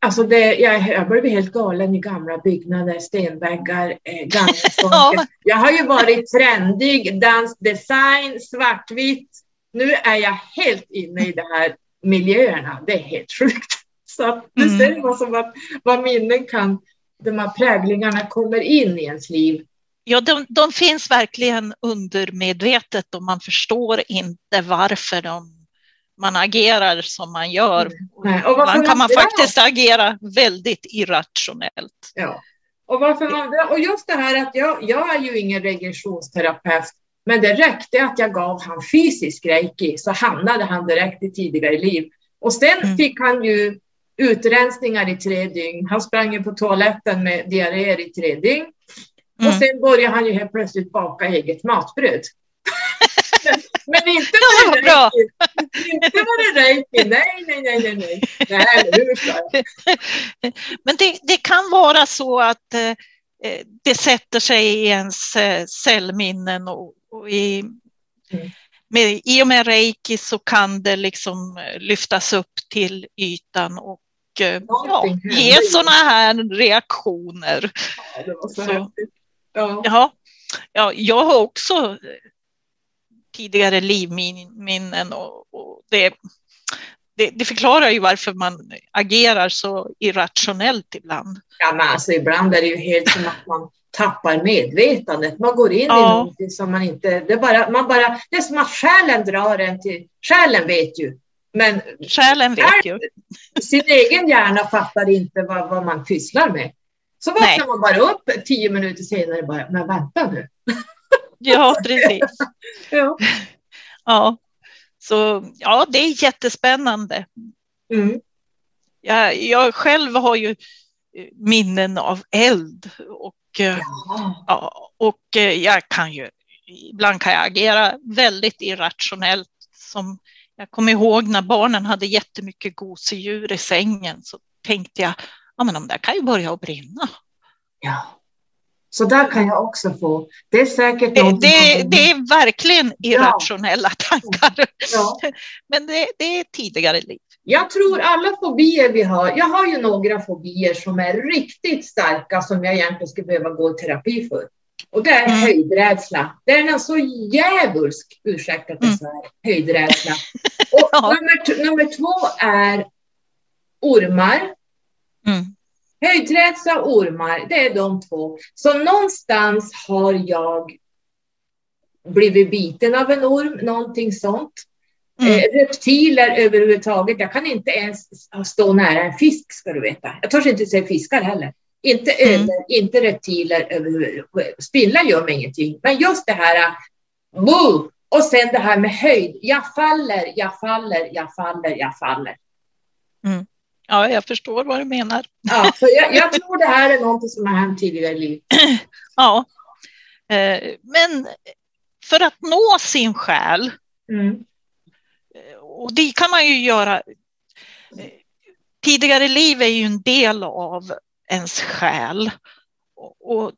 Alltså det, jag, jag börjar bli helt galen i gamla byggnader, stenväggar, eh, gamla ja. Jag har ju varit trendig, dansdesign, svartvitt. Nu är jag helt inne i de här miljöerna. Det är helt sjukt. Så nu mm. ser man som att vad minnen kan de här präglingarna kommer in i ens liv. Ja, de, de finns verkligen undermedvetet och man förstår inte varför de, man agerar som man gör. Mm. Och Ibland kan man faktiskt agera väldigt irrationellt. Ja. Och, varför man, och just det här att jag, jag är ju ingen regressionsterapeut, men det räckte att jag gav han fysisk reiki så hamnade han direkt i tidigare liv. Och sen mm. fick han ju utrensningar i tre dygn. Han sprang ju på toaletten med diarréer i tre dygn. Mm. Och sen började han ju helt plötsligt baka eget matbröd. Men inte var det bra. Inte var det reiki. Nej, nej, nej, nej, nej. nej hur Men det, det, kan vara så att eh, det sätter sig i ens eh, cellminnen och, och i, mm. med, i och med reiki så kan det liksom eh, lyftas upp till ytan och Eh, ja, ge sådana här reaktioner. Ja, det var så, så ja. ja. Ja, jag har också tidigare livminnen och, och det, det, det, förklarar ju varför man agerar så irrationellt ibland. Ja, men alltså ibland är det ju helt som att man tappar medvetandet. Man går in ja. i någonting som man inte... Det är, bara, man bara, det är som att själen drar en till... Själen vet ju men Själen vet ju. Sin egen hjärna fattar inte vad, vad man pysslar med. Så vaknar man bara upp tio minuter senare bara, men vänta nu. Ja, precis. ja. ja. Så ja, det är jättespännande. Mm. Jag, jag själv har ju minnen av eld och eh, ja, och eh, jag kan ju, ibland kan jag agera väldigt irrationellt. Som jag kommer ihåg när barnen hade jättemycket gosedjur i sängen så tänkte jag, ja men de där kan ju börja att brinna. Ja. Så där kan jag också få. Det är säkert det, det, det är verkligen irrationella ja. tankar. Ja. Men det, det är tidigare liv. Jag tror alla fobier vi har, jag har ju några fobier som är riktigt starka som jag egentligen skulle behöva gå i terapi för. Och det är mm. höjdrädsla. Det är en så djävulsk, ursäkta att jag mm. höjdrädsla. Och ja. nummer, nummer två är ormar. Mm. Höjdrädsla och ormar, det är de två. Så någonstans har jag blivit biten av en orm, någonting sånt. Mm. Eh, reptiler överhuvudtaget. Jag kan inte ens stå nära en fisk, ska du veta. Jag törs inte se fiskar heller. Inte mm. inte reptiler. Spindlar gör mig ingenting. Men just det här, boo! och sen det här med höjd. Jag faller, jag faller, jag faller, jag faller. Mm. Ja, jag förstår vad du menar. Ja, så jag, jag tror det här är något som har hänt tidigare i livet. Ja, eh, men för att nå sin själ, mm. Eh, och det kan man ju göra. Eh, tidigare liv är ju en del av ens själ. Och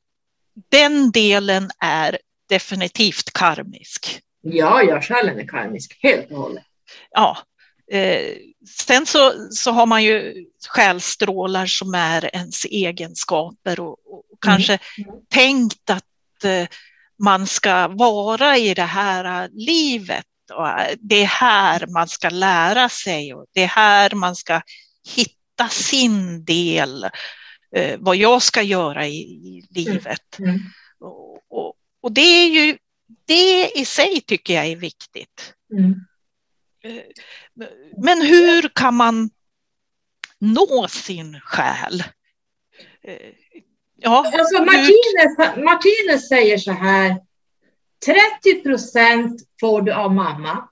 den delen är definitivt karmisk. Ja, ja, själen är karmisk, helt och hållet. Ja, Eh, sen så, så har man ju själstrålar som är ens egenskaper och, och mm. kanske tänkt att eh, man ska vara i det här livet. Och det är här man ska lära sig och det är här man ska hitta sin del, eh, vad jag ska göra i, i livet. Mm. Mm. Och, och, och, det är ju, det i sig tycker jag är viktigt. Mm. Eh, men hur kan man nå sin själ? Eh, ja, alltså Martinez, Martinez säger så här. 30 procent får du av mamma.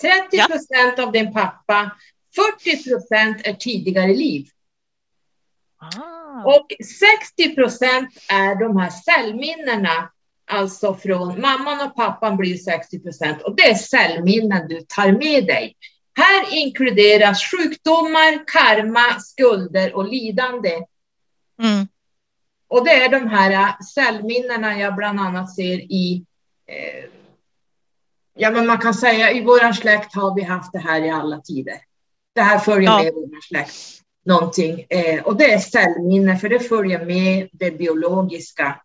30 procent ja. av din pappa. 40 procent är tidigare liv. Ah. Och 60 procent är de här cellminnena alltså från mamman och pappan blir 60 procent och det är cellminnen du tar med dig. Här inkluderas sjukdomar, karma, skulder och lidande. Mm. Och det är de här cellminnena jag bland annat ser i eh, Ja, men man kan säga i vår släkt har vi haft det här i alla tider. Det här följer ja. med vår släkt någonting. Eh, och det är cellminne, för det följer med det biologiska.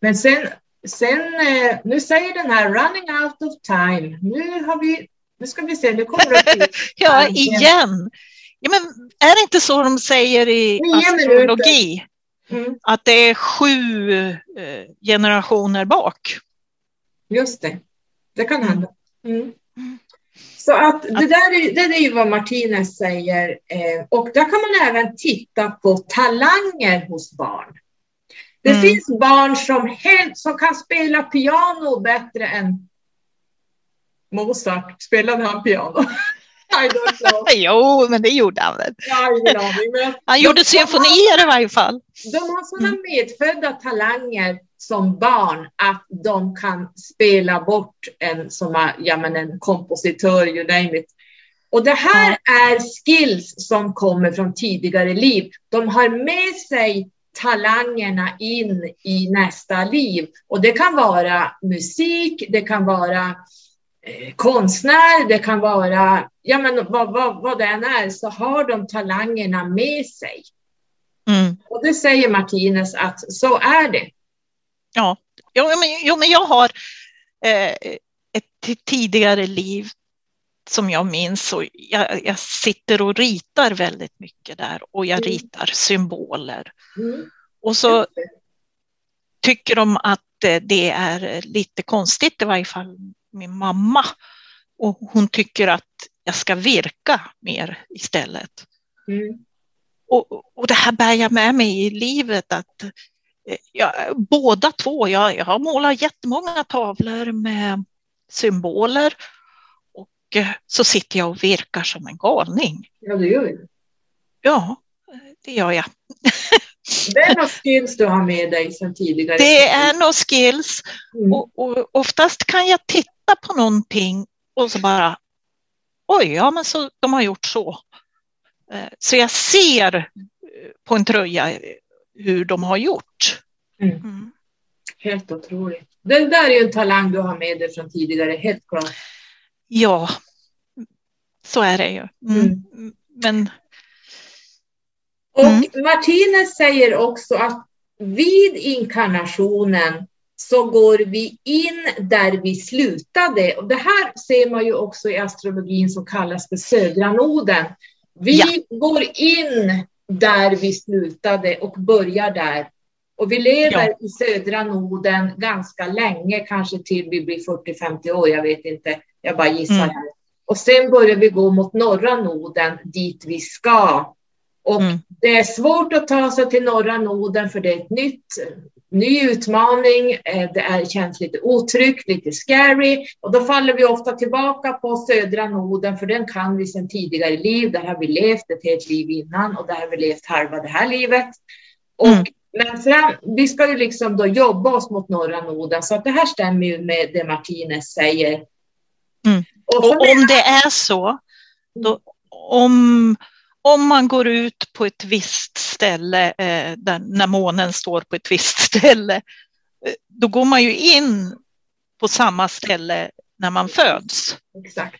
Men sen sen, eh, nu säger den här running out of time. Nu har vi, nu ska vi se, nu kommer det Ja, igen. Ja, men är det inte så de säger i astrologi? Mm. Att det är sju eh, generationer bak? Just det, det kan hända. Mm. Så att det där är, det är ju vad Martinez säger. Eh, och där kan man även titta på talanger hos barn. Det mm. finns barn som, helt, som kan spela piano bättre än Mozart. Spelade han piano? jo, men det gjorde han väl. Han gjorde symfonier i varje fall. De har sådana mm. medfödda talanger som barn att de kan spela bort en, som ja, men en kompositör, you name it. Och det här är skills som kommer från tidigare liv. De har med sig talangerna in i nästa liv. Och det kan vara musik, det kan vara konstnär, det kan vara, ja men vad, vad, vad det än är, så har de talangerna med sig. Mm. Och det säger Martinez att så är det. Ja, jo, men, jo, men jag har eh, ett tidigare liv som jag minns och jag, jag, sitter och ritar väldigt mycket där och jag mm. ritar symboler. Mm. Och så tycker de att det är lite konstigt, i varje fall min mamma. Och hon tycker att jag ska virka mer istället. Mm. Och, och det här bär jag med mig i livet att jag, båda två, jag, jag har målat jättemånga tavlor med symboler och så sitter jag och virkar som en galning. Ja, det gör du. Ja, det gör jag. Det är något skills du har med dig sedan tidigare. Det är något skills. Mm. Och, och oftast kan jag titta på någonting och så bara, oj, ja men så, de har gjort så. Eh, Så jag ser eh, på en tröja hur de har gjort. Mm. Mm. Helt otroligt. Det där är ju en talang du har med dig från tidigare, helt klart. Ja, så är det ju. Mm. Mm. Och. Martinez säger också att vid inkarnationen så går vi in där vi slutade. Och det här ser man ju också i astrologin som kallas för södra noden. Vi Ja. går in där vi slutade och börjar där. Och vi lever i södra noden ganska länge, kanske till vi blir 40-50 år, jag vet inte, jag bara gissar Mm. här. Och sen börjar vi gå mot norra noden, dit vi ska. Och Mm. det är svårt att ta sig till norra noden för det är ett nytt, ny utmaning. Eh, Det är, känns lite otryggt, lite scary. Och då faller vi ofta tillbaka på södra noden för den kan vi sedan tidigare liv. Där har vi levt ett helt liv innan och där har vi levt halva det här livet. Och, Mm. Men fram, vi ska ju liksom då jobba oss mot norra noden så att det här stämmer ju med det Martinez säger. Mm. Och och om det är så, då, om, om man går ut på ett visst ställe, eh, där, när månen står på ett visst ställe, eh, då går man ju in på samma ställe när man föds. Exakt.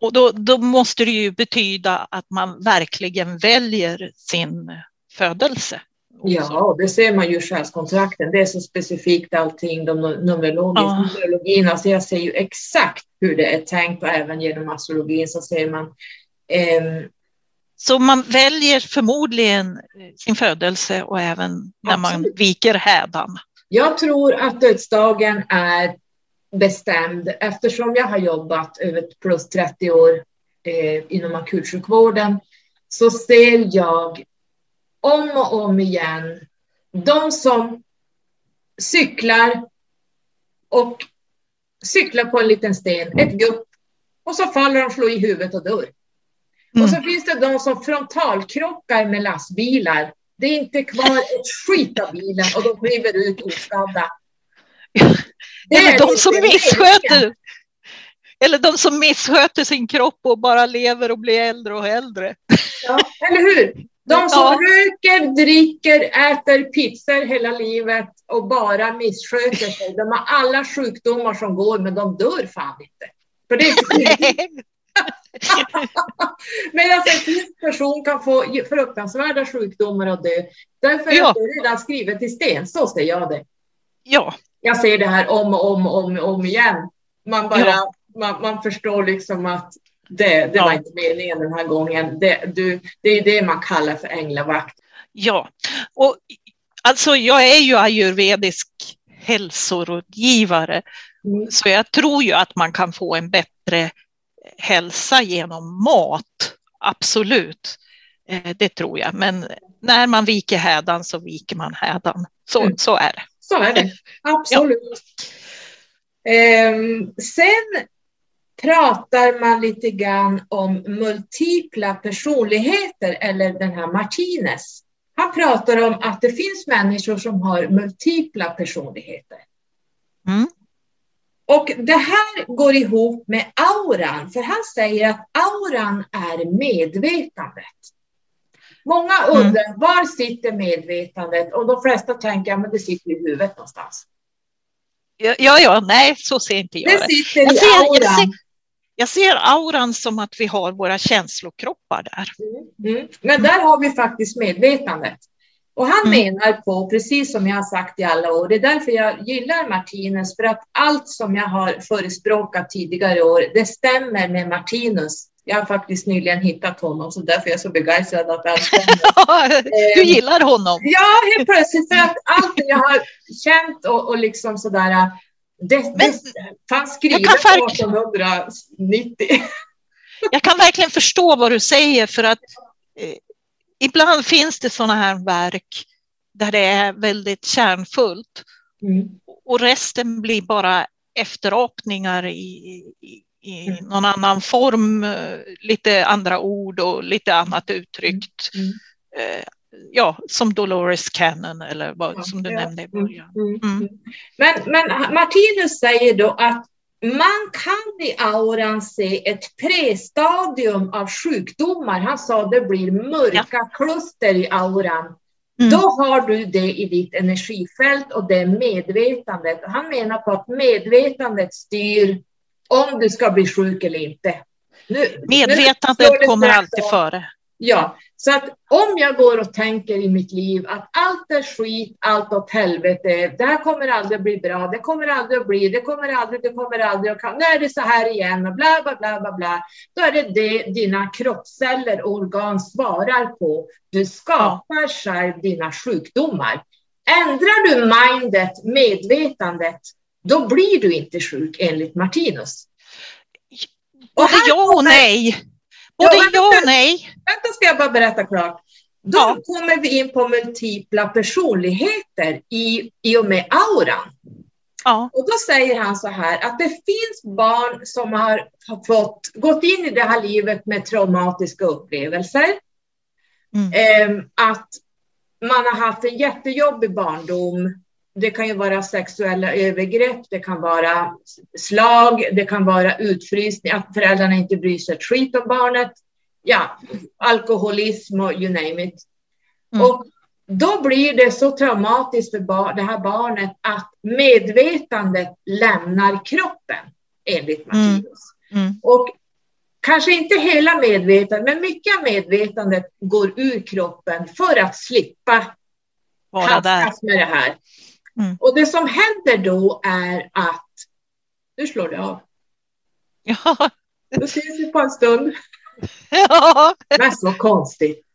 Och då, då måste det ju betyda att man verkligen väljer sin födelse. också. Ja, det ser man ju i själskontrakten. Det är så specifikt allting, de numerologiska Ja. numerologin. Alltså jag ser ju exakt hur det är tänkt och även genom astrologin så ser man. ehm, Så man väljer förmodligen eh, sin födelse och även när man viker hädan. jag tror att dödsdagen är bestämd eftersom jag har jobbat över plus 30 år eh, inom akutsjukvården så ser jag om och om igen de som cyklar och cyklar på en liten sten, ett gupp, och så faller de, slår i huvudet och dör. Och så Mm. finns det de som frontalkrockar med lastbilar. Det är inte kvar ett skit av bilen och de kliver ut oskadda. Det Eller är de som missköter, eller de som missköter sin kropp och bara lever och blir äldre och äldre. Ja, eller hur? De som Ja. röker, dricker, äter pizzor hela livet och bara missköter sig. De har alla sjukdomar som går, men de dör fan inte. För det är inte Medan en frisk person kan få fruktansvärda sjukdomar och dö. Därför är Ja. det redan skrivet i sten. Så ser jag det. Ja, Jag ser det här om och om om, om igen. Man, bara, Ja. man, man förstår liksom att det, det Ja. var inte meningen den här gången. Det, du, det är det man kallar för änglavakt. ja. Och alltså jag är ju ayurvedisk hälsorådgivare, Mm. så jag tror ju att man kan få en bättre hälsa genom mat. Absolut, Eh, det tror jag. Men när man viker hädan så viker man hädan. Så, Mm. så är det. Så är det, absolut. Ehm, sen pratar man lite grann om multipla personligheter, eller den här Martinez. Han pratar om att det finns människor som har multipla personligheter. Mm. Och det här går ihop med auran, för han säger att auran är medvetandet. Många Mm. undrar, var sitter medvetandet? Och de flesta tänker, att det sitter i huvudet någonstans. Ja, ja, ja, nej, så ser inte jag Det det. sitter Jag ser, jag, auran. ser, jag ser auran som att vi har våra känslokroppar där. Mm, mm. Men där har vi faktiskt medvetandet. Och han Mm. menar på, precis som jag har sagt i alla år, det är därför jag gillar Martinus, för att allt som jag har förespråkat tidigare år, det stämmer med Martinus. Jag har faktiskt nyligen hittat honom, så därför är jag så begeistrad att allt stämmer. Du gillar honom. Ja, helt plötsligt, för att allt jag har känt och, och liksom sådär, det, Men- det fanns skrivet kan verk- 1890. Jag kan verkligen förstå vad du säger för att eh, ibland finns det sådana här verk där det är väldigt kärnfullt Mm. och resten blir bara efterapningar i, i, i Mm. någon annan form, lite andra ord och lite annat uttryckt. Mm. Eh, ja, som Dolores Cannon eller vad som du ja. nämnde i början. Mm, mm. Mm. Men, men Martinus säger då att man kan i auran se ett prestadium av sjukdomar. Han sa det blir mörka ja. kluster i auran. Mm. Då har du det i ditt energifält och det är medvetandet. Han menar på att medvetandet styr om du ska bli sjuk eller inte. Nu, medvetandet nu kommer alltid före. Ja, så att om jag går och tänker i mitt liv att allt är skit, allt åt helvete, det här kommer aldrig bli bra, det kommer aldrig att bli, det kommer aldrig, det kommer aldrig att nu är det så här igen och bla bla bla bla bla. Då är det det dina kroppsceller och organ svarar på. Du skapar själv dina sjukdomar. Ändrar du mindet, medvetandet, då blir du inte sjuk enligt Martinus. Både ja och nej. Både ja, ja och nej. Vänta ska jag bara berätta klart. Då ja. kommer vi in på multipla personligheter i, i och med auran. Ja. Och då säger han så här att det finns barn som har, har fått, gått in i det här livet med traumatiska upplevelser. Mm. Eh, att man har haft en jättejobbig barndom. Det kan ju vara sexuella övergrepp, det kan vara slag, det kan vara utfrysning, att föräldrarna inte bryr sig ett skit om barnet. Ja, alkoholism och you name it. Mm. Och då blir det så traumatiskt för det här barnet att medvetandet lämnar kroppen, enligt. Mattias. Mm. Mm. Och kanske inte hela medvetandet, men mycket av medvetandet går ur kroppen för att slippa vara där med det här. Mm. Och det som händer då är att, nu slår det av. Ja. Då ses vi på en stund. Ja. Men så konstigt.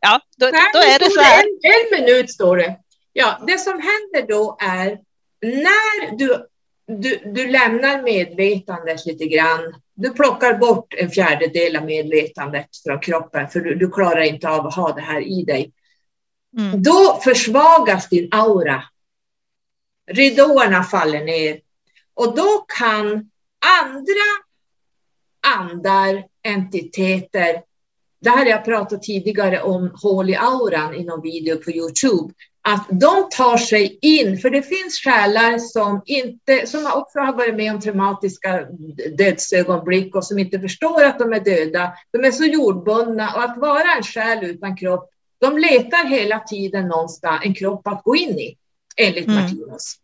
Ja, då, då är det så här. En, en minut står det. Ja, det som händer då är när du, du, du lämnar medvetandet lite grann. Du plockar bort en fjärdedel av medvetandet från kroppen för du, du klarar inte av att ha det här i dig. Mm. Då försvagas din aura. Ridåerna faller ner och då kan andra andar, entiteter. Det här har jag pratat tidigare om hål i auran i någon video på Youtube. Att de tar sig in, för det finns själar som, inte, som också har varit med om traumatiska dödsögonblick och som inte förstår att de är döda. De är så jordbundna och att vara en själ utan kropp, de letar hela tiden någonstans en kropp att gå in i, enligt mm. Martinus.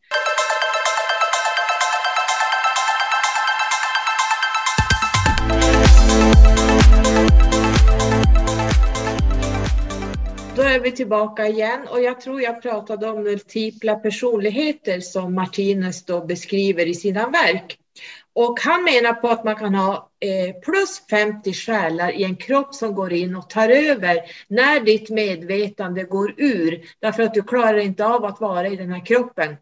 Då är vi tillbaka igen och jag tror jag pratade om multipla personligheter som Martinez då beskriver i sina verk. Och han menar på att man kan ha eh, plus 50 själar i en kropp som går in och tar över när ditt medvetande går ur, därför att du klarar inte av att vara i den här kroppen.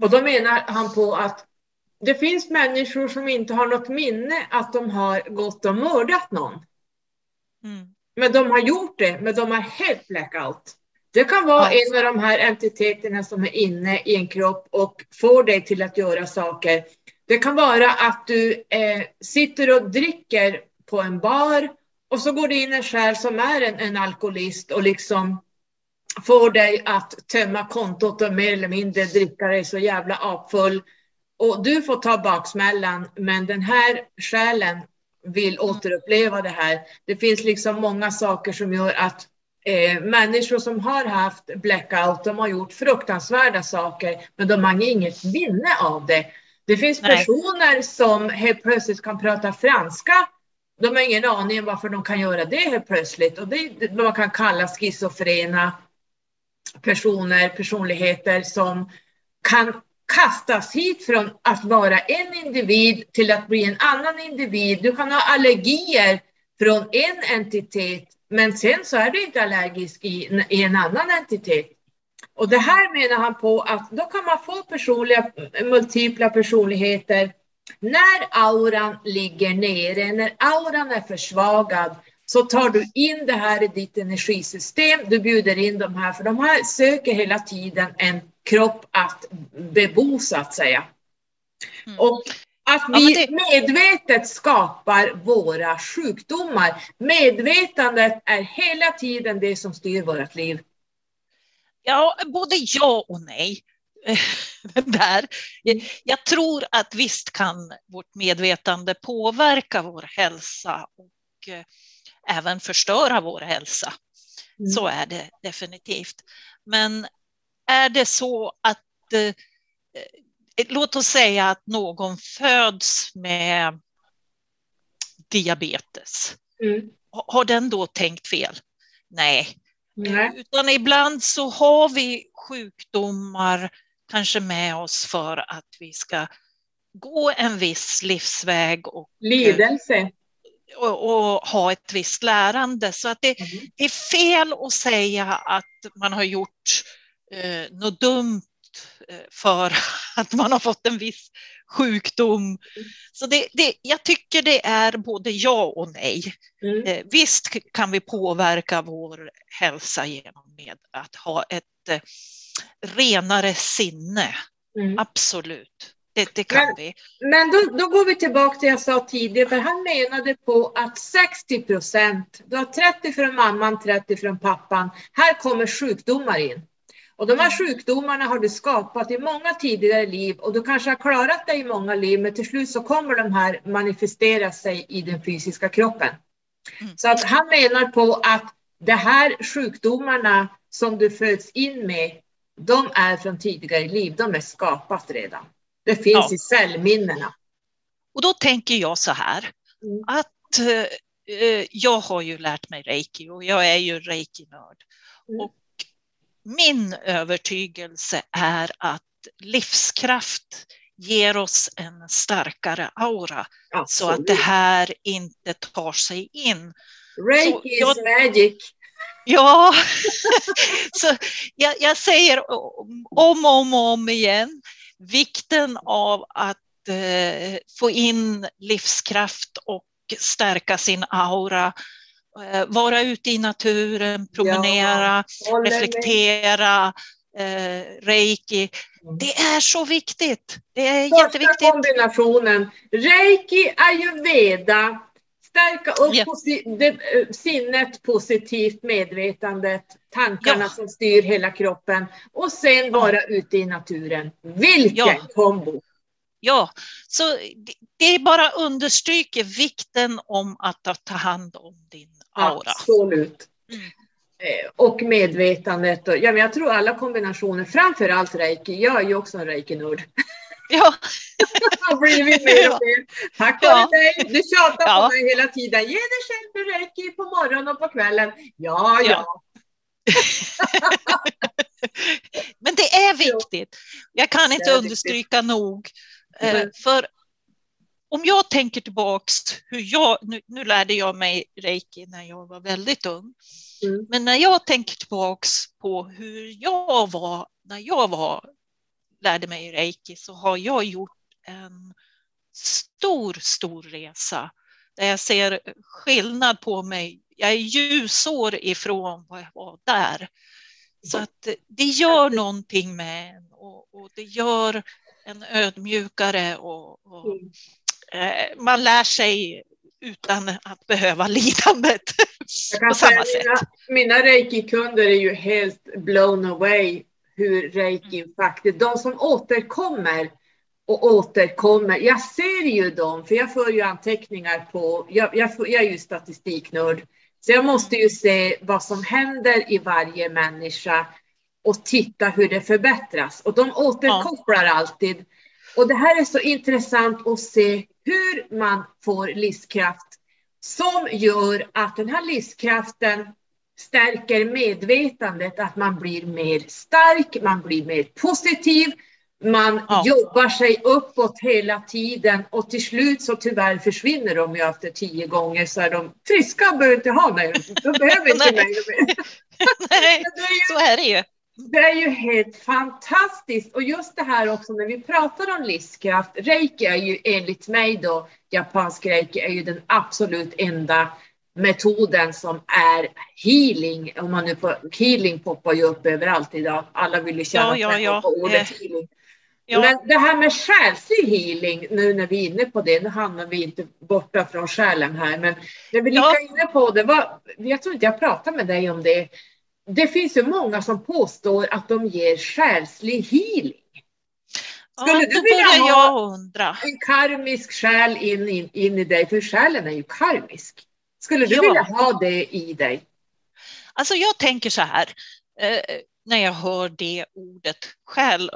Och då menar han på att det finns människor som inte har något minne att de har gått och mördat någon. Mm. Men de har gjort det, men de har helt blackout. Det kan vara ja. en av de här entiteterna som är inne i en kropp och får dig till att göra saker. Det kan vara att du eh, sitter och dricker på en bar och så går det in en själ som är en, en alkoholist och liksom får dig att tömma kontot och mer eller mindre dricka dig så jävla apfull. Och du får ta baksmällan, men den här själen vill återuppleva det här. Det finns liksom många saker som gör att eh, människor som har haft blackout, de har gjort fruktansvärda saker, men de har inget minne av det. Det finns Nej. personer som helt plötsligt kan prata franska. De har ingen aning om varför de kan göra det helt plötsligt. Och det man kan kalla schizofrena personer, personligheter som kan kastas hit från att vara en individ till att bli en annan individ. Du kan ha allergier från en entitet, men sen så är du inte allergisk i, i en annan entitet. Och det här menar han på att då kan man få personliga, multipla personligheter när auran ligger nere, när auran är försvagad, så tar du in det här i ditt energisystem. Du bjuder in de här, för de här söker hela tiden en kropp att bebo så att säga. Mm. Och Att vi ja, det... medvetet skapar våra sjukdomar. Medvetandet är hela tiden det som styr vårt liv. Ja, både ja och nej. Där. Jag tror att visst kan vårt medvetande påverka vår hälsa och eh, även förstöra vår hälsa. Mm. Så är det definitivt. Men är det så att eh, eh, låt oss säga att någon föds med diabetes. Mm. Har den då tänkt fel? Nej. Nej. Utan ibland så har vi sjukdomar kanske med oss för att vi ska gå en viss livsväg. Och, Lidelse. Och, och, ha ett visst lärande. Så att det, mm. det, är fel att säga att man har gjort eh, något dumt eh, för att man har fått en viss sjukdom. Så det, det, jag tycker det är både ja och nej. Mm. Eh, visst kan vi påverka vår hälsa genom med att ha ett eh, renare sinne. Mm. Absolut. Det, det, kan men, vi. Men då, då går vi tillbaka till det jag sa tidigare, för han menade på att 60 procent, du har 30 från mamman, 30 från pappan. Här kommer sjukdomar in. Och de här sjukdomarna har du skapat i många tidigare liv och du kanske har klarat dig i många liv, men till slut så kommer de här manifestera sig i den fysiska kroppen. Mm. Så att han menar på att de här sjukdomarna som du föds in med, de är från tidigare liv, de är skapat redan. Det finns ja. i cellminnena. Och då tänker jag så här, mm. att eh, jag har ju lärt mig reiki och jag är ju reiki-nörd. Mm. Och min övertygelse är att livskraft ger oss en starkare aura Absolut. så att det här inte tar sig in. Reiki jag, is magic. Ja, så jag, jag, säger om och om, om igen vikten av att eh, få in livskraft och stärka sin aura vara ute i naturen, promenera, ja, reflektera, eh, reiki. Mm. Det är så viktigt. Det är Första jätteviktigt. kombinationen. Reiki, ayurveda, stärka upp ja. eh, sinnet, positivt medvetandet, tankarna ja. som styr hela kroppen och sen vara ute i naturen. Vilken kombo! Ja, så det bara understryker vikten om att ta hand om din aura. Absolut. Mm. Eh, och medvetandet. Ja, men jag tror alla kombinationer, framför allt reiki. Jag är ju också en reiki-nörd. Ja. har blivit mer och mer. Tack vare ja. dig. Du tjatar ja. på mig hela tiden. Ge dig själv reiki på morgonen och på kvällen. Ja, ja. ja. Men det är viktigt. Jag kan inte understryka nog. Eh, mm. För om jag tänker tillbaks hur jag, nu, nu, lärde jag mig reiki när jag var väldigt ung, mm. men när jag tänker tillbaks på hur jag var när jag var, lärde mig reiki så har jag gjort en stor, stor resa där jag ser skillnad på mig. Jag är ljusår ifrån vad jag var där. Så att det gör någonting med en och, och det gör en ödmjukare och, och mm. Eh, man lär sig utan att behöva lidandet på samma sätt. Mina, mina reiki-kunder är ju helt blown away hur reiki mm. faktiskt, de som återkommer och återkommer. Jag ser ju dem, för jag för ju anteckningar på, jag, jag, jag är ju statistiknörd, så jag måste ju se vad som händer i varje människa och titta hur det förbättras. Och de återkopplar ja. alltid. Och det här är så intressant att se hur man får livskraft som gör att den här livskraften stärker medvetandet, att man blir mer stark, man blir mer positiv, man ja. jobbar sig uppåt hela tiden och till slut så tyvärr försvinner de ju efter tio gånger så är de friska och behöver inte ha mig. De behöver inte mig mer. Nej, så är det ju. Det är ju helt fantastiskt och just det här också när vi pratar om livskraft. Reiki är ju enligt mig då, japansk reiki är ju den absolut enda metoden som är healing. Om man nu får, healing poppar ju upp överallt idag. Alla vill ju känna ja, ja, ja. på ordet healing. Ja. Men det här med själslig healing, nu när vi är inne på det, nu hamnar vi inte borta från själen här, men det vi ja. inne på det var, jag tror inte jag pratade med dig om det, det finns ju många som påstår att de ger själslig healing. Skulle ja, du vilja ha en karmisk själ in, in, in i dig? För själen är ju karmisk. Skulle du ja. vilja ha det i dig? Alltså jag tänker så här, eh, när jag hör det ordet själ,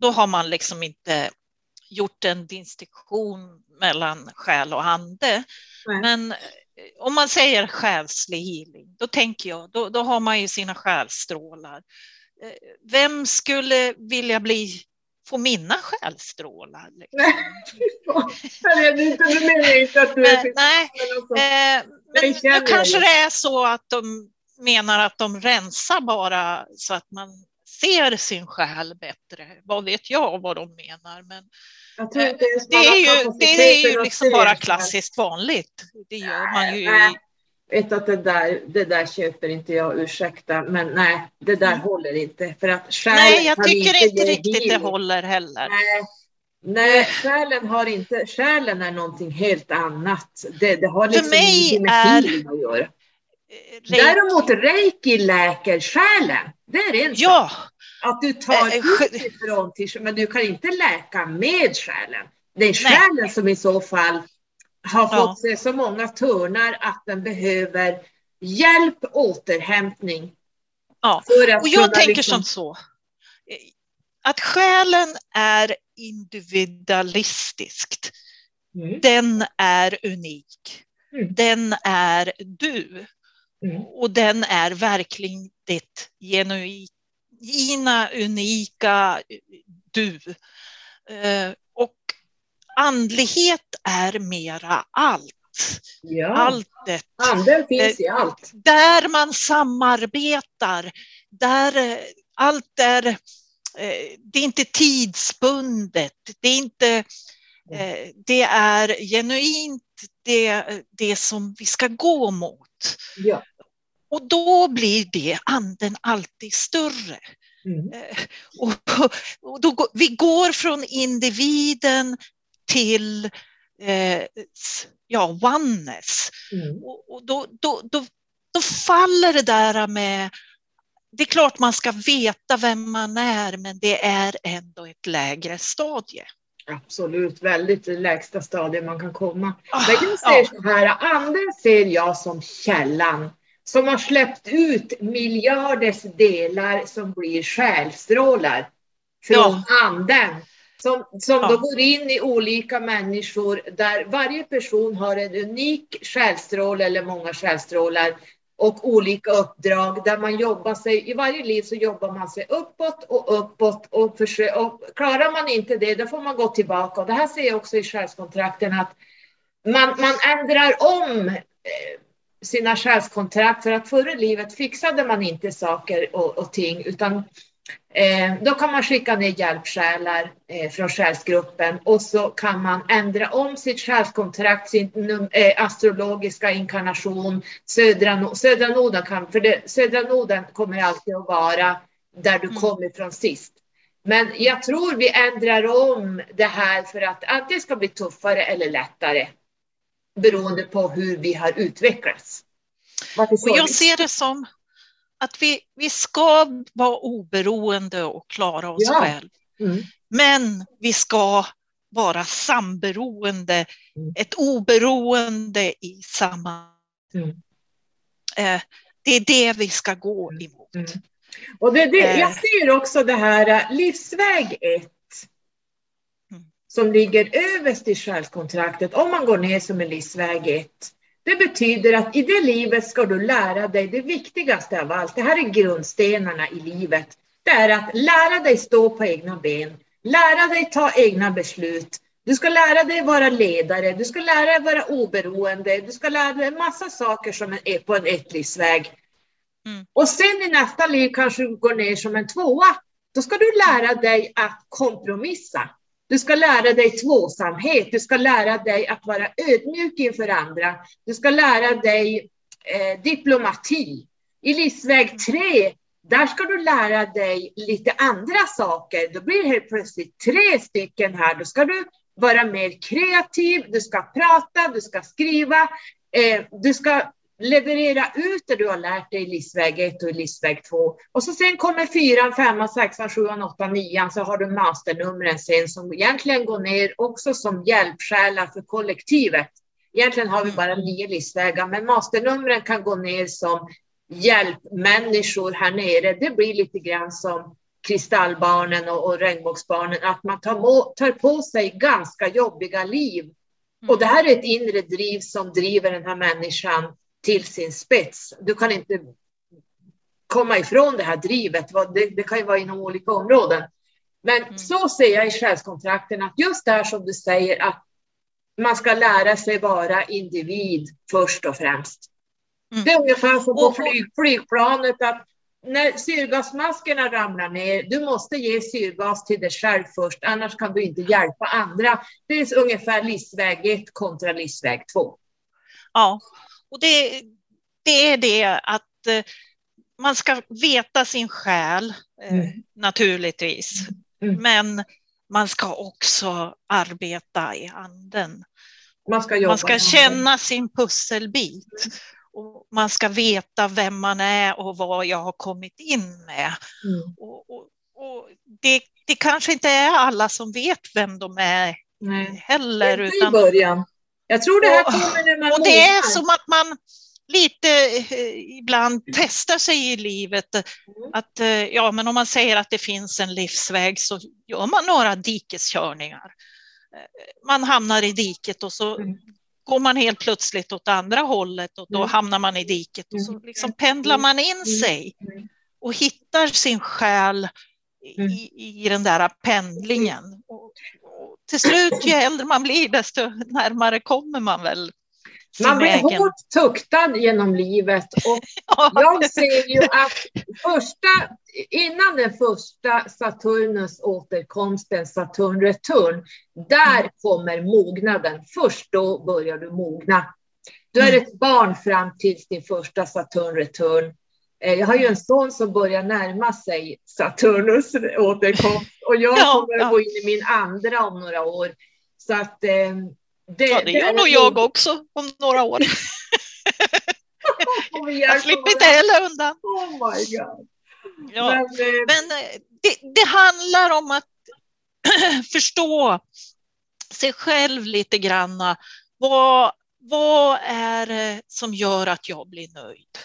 då har man liksom inte gjort en distinktion mellan själ och ande. Nej. Men om man säger själslig healing, då tänker jag, då, då har man ju sina själstrålar. Eh, vem skulle vilja bli få mina själstrålar. Liksom. Nej, det inte, menar inte att du är Nej, eh, men då kanske det är så att de menar att de rensar bara så att man ser sin själ bättre. Vad vet jag vad de menar. Men det, är, det är ju, det är ju liksom bara klassiskt vanligt. Det gör man ju i vet att det där, det där köper inte jag, ursäkta, men nej, det där mm. håller inte. För att nej, jag tycker inte, riktigt det håller heller. Nej, nej själen har inte, själen är någonting helt annat. Det, det har liksom för mig med är... att göra. Reiki. Däremot reiki läker själen. Det är en ja. Att du tar utifrån till, men du kan inte läka med själen. Det är själen Nej. som i så fall har fått ja. så många törnar att den behöver hjälp, återhämtning. Ja, och jag tänker liksom... som så. Att själen är individualistiskt. Mm. Den är unik. Mm. Den är du. Mm. Och den är verkligen ditt genuina, unika du. Eh, och andlighet är mera allt. Ja. Alltet. Anden finns i eh, allt. Där man samarbetar, där eh, allt är, det är inte tidsbundet, det är inte, det är genuint det, det som vi ska gå mot. Ja. Och då blir det anden alltid större. Mm. Och, och då, vi går från individen till eh, ja, oneness. Mm. Och, och då, då, då, då faller det där med det är klart man ska veta vem man är, men det är ändå ett lägre stadie. Absolut, väldigt lägsta stadiet man kan komma. Oh, men jag ser så här, anden ser jag som källan som har släppt ut miljarders delar som blir själstrålar från ja. anden. Som, som ja. då går in i olika människor där varje person har en unik själsstråle eller många själsstrålar och olika uppdrag där man jobbar sig, i varje liv så jobbar man sig uppåt och uppåt och, försö- och klarar man inte det då får man gå tillbaka och det här ser jag också i själskontrakten att man, man ändrar om eh, sina själskontrakt för att förra livet fixade man inte saker och, och ting utan Eh, då kan man skicka ner hjälpsjälar eh, från själsgruppen och så kan man ändra om sitt själskontrakt, sin eh, astrologiska inkarnation, södra, södra noden kan, för det, södra noden kommer alltid att vara där du mm. kom ifrån sist. Men jag tror vi ändrar om det här för att antingen ska bli tuffare eller lättare beroende på hur vi har utvecklats. Och jag ser det som att vi, vi ska vara oberoende och klara oss ja. själva. Mm. Men vi ska vara samberoende, mm. ett oberoende i samma... Mm. Eh, det är det vi ska gå mm. emot. Mm. Och det, det, jag eh. ser också det här eh, livsväg 1 mm. Som ligger överst i själskontraktet. Om man går ner som en livsväg 1 det betyder att i det livet ska du lära dig det viktigaste av allt. Det här är grundstenarna i livet. Det är att lära dig stå på egna ben, lära dig ta egna beslut. Du ska lära dig vara ledare, du ska lära dig vara oberoende, du ska lära dig en massa saker som är på en ettlivsväg. Mm. Och sen i nästa liv kanske du går ner som en tvåa. Då ska du lära dig att kompromissa. Du ska lära dig tvåsamhet, du ska lära dig att vara ödmjuk inför andra. Du ska lära dig eh, diplomati. I livsväg tre, där ska du lära dig lite andra saker. Då blir det helt plötsligt tre stycken här. Då ska du vara mer kreativ, du ska prata, du ska skriva, eh, du ska leverera ut det du har lärt dig i livsväg 1 och i livsväg 2. Och så sen kommer fyran, femman, sexan, sjuan, åttan, nian, så har du masternumren sen som egentligen går ner också som hjälpsjälar för kollektivet. Egentligen har vi bara nio livsvägar, men masternumren kan gå ner som hjälpmänniskor här nere. Det blir lite grann som kristallbarnen och, och regnbågsbarnen, att man tar, må, tar på sig ganska jobbiga liv. Och det här är ett inre driv som driver den här människan till sin spets. Du kan inte komma ifrån det här drivet. Det, det kan ju vara inom olika områden. Men mm. så ser jag i själskontrakten att just det här som du säger att man ska lära sig vara individ först och främst. Mm. Det är ungefär som på flyg, flygplanet att när syrgasmaskerna ramlar ner, du måste ge syrgas till dig själv först, annars kan du inte hjälpa andra. Det är ungefär livsväg 1 kontra livsväg 2. Ja, och det, det är det att eh, man ska veta sin själ eh, mm. naturligtvis, mm. men man ska också arbeta i anden. Man ska, man ska känna sin pusselbit. Mm. Och man ska veta vem man är och vad jag har kommit in med. Mm. Och, och, och det, det, kanske inte är alla som vet vem de är Nej. heller. Inte utan, i början. Jag tror det här kommer när man Och det är som att man lite eh, ibland testar sig i livet. Mm. Att, eh, ja, men om man säger att det finns en livsväg så gör man några dikeskörningar. Eh, man hamnar i diket och så mm. går man helt plötsligt åt andra hållet och då mm. hamnar man i diket och så mm. liksom pendlar man in mm. sig och hittar sin själ i, i den där pendlingen. Och, till slut, ju äldre man blir, desto närmare kommer man väl man blir vägen. hårt tuktad genom livet och jag ser ju att första, innan den första Saturnus återkomsten, Saturn return, där mm. kommer mognaden. Först då börjar du mogna. Du är mm. ett barn fram till din första Saturn return. Eh, jag har ju en son som börjar närma sig Saturnus återkomst och jag ja, kommer att ja. gå in i min andra om några år. Så att, eh, det, ja, det gör nog jag också om några år. jag slipper inte heller undan. Oh my God. Ja, men, eh, men det, det handlar om att förstå sig själv lite grann. Vad, vad är det som gör att jag blir nöjd?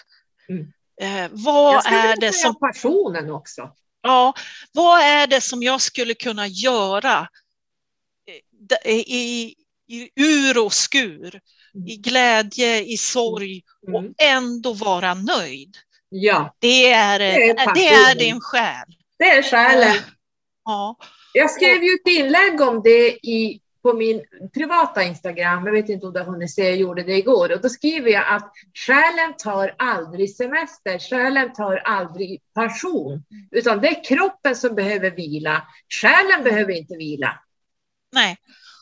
Mm. Eh, vad är det som... passionen också. Ja, vad är det som jag skulle kunna göra eh, i, i ur och skur, i mm. glädje, i sorg och mm. ändå vara nöjd? Ja. Det är, det är, det är din själ. Det är själen. Ja. Jag skrev ju ett inlägg om det i på min privata Instagram, jag vet inte om du har hunnit se, jag gjorde det igår, och då skriver jag att själen tar aldrig semester, själen tar aldrig passion, utan det är kroppen som behöver vila. Själen behöver inte vila. Nej,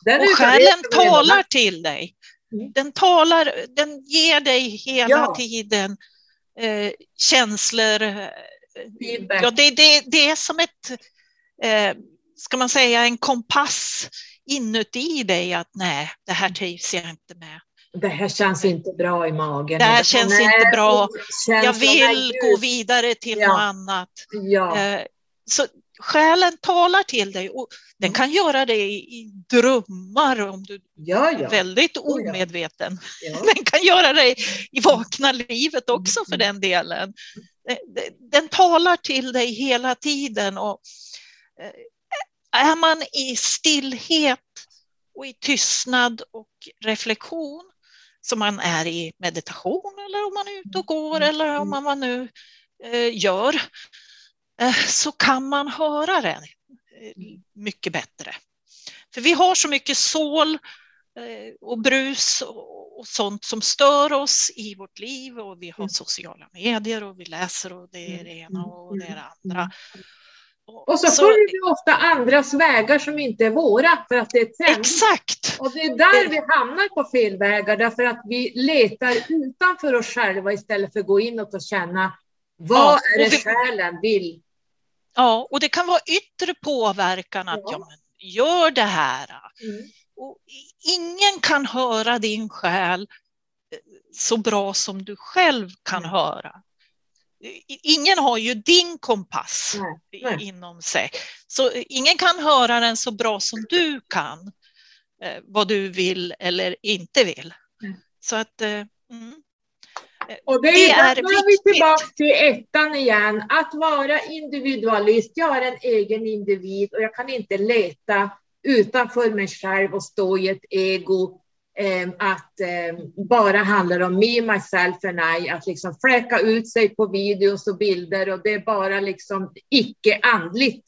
den och själen talar till dig. Mm. Den talar, den ger dig hela ja. tiden eh, känslor. Feedback. Ja, det, det, det är som ett, eh, ska man säga, en kompass inuti dig att nej, det här trivs jag inte med. Det här känns inte bra i magen. Det här känns nej, inte bra. Jag vill gå vidare till ja. något annat. Ja. Eh, så själen talar till dig och den kan göra det i drömmar om du ja, ja. är väldigt omedveten. Ja. Den kan göra det i vakna livet också för den delen. Den talar till dig hela tiden och eh, är man i stillhet och i tystnad och reflektion som man är i meditation eller om man är ute och går mm. eller om man nu eh, gör eh, så kan man höra det eh, mycket bättre. För vi har så mycket sål och brus och, sånt som stör oss i vårt liv och vi har mm. sociala medier och vi läser och det är det ena och det är det andra. Och så, så följer vi ofta andras vägar som inte är våra för att det är trend. Exakt! Och det är där vi hamnar på fel vägar därför att vi letar utanför oss själva istället för att gå inåt och känna Vad ja, är det vi, själen vill? Ja, och det kan vara yttre påverkan att ja. ja men, gör det här. Mm. Och ingen kan höra din själ eh, så bra som du själv kan höra. Ingen har ju din kompass nej, nej. inom sig. Så ingen kan höra den så bra som du kan. Eh, vad du vill eller inte vill. Mm. Så att eh, mm. Och det, det är, är vi tillbaka till ettan igen, att vara individualist. Jag är en egen individ och jag kan inte leta utanför mig själv och stå i ett ego eh, Ehm, att ehm, bara handlar om me, myself and I, att liksom fläka ut sig på videos och bilder och det är bara liksom icke andligt.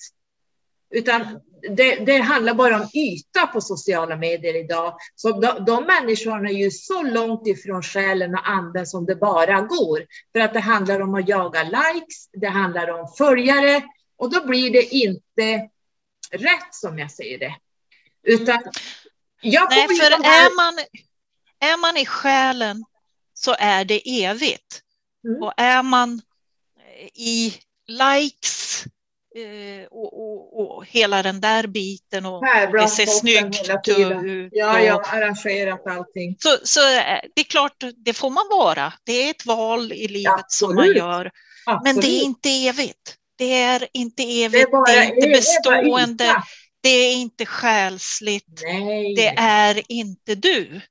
Utan det, det, handlar bara om yta på sociala medier idag. Så de, de människorna är ju så långt ifrån själen och anden som det bara går. För att det handlar om att jaga likes, det handlar om följare och då blir det inte rätt som jag säger det. Utan Nej, för här... är, man, är man i själen så är det evigt. Mm. Och är man i likes Eh, och, och, och, hela den där biten och det ser snyggt ut. Ja, har arrangerat allting. Så, så eh, det är klart, det får man vara. Det är ett val i livet Absolut. som man gör. Absolut. Men det är inte evigt. Det är inte evigt, det är, det är inte bestående, det är inte själsligt, Nej. det är inte du.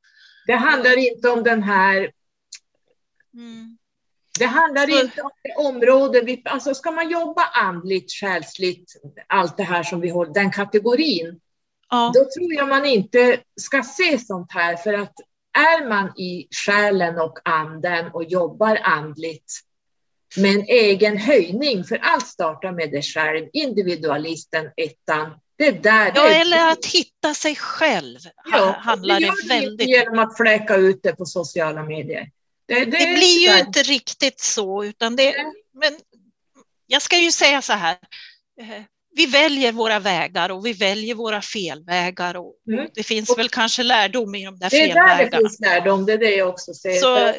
Det handlar inte om den här mm. Det handlar så... inte om det område, vi, alltså ska man jobba andligt, själsligt, allt det här som vi har, den kategorin, ja. då tror jag man inte ska se sånt här, för att är man i själen och anden och jobbar andligt med en egen höjning, för allt startar med dig själv, individualisten, ettan, det där, ja, det eller att hitta sig själv ja, handlar det, det väldigt... Genom att fläcka ut det på sociala medier. Det, det, det blir ju inte riktigt så, utan det, men jag ska ju säga så här. Eh, vi väljer våra vägar och vi väljer våra felvägar. Och mm. Det finns och, väl kanske lärdom i de där felvägarna. Det är där det finns lärdom, det är det jag också säger. Så,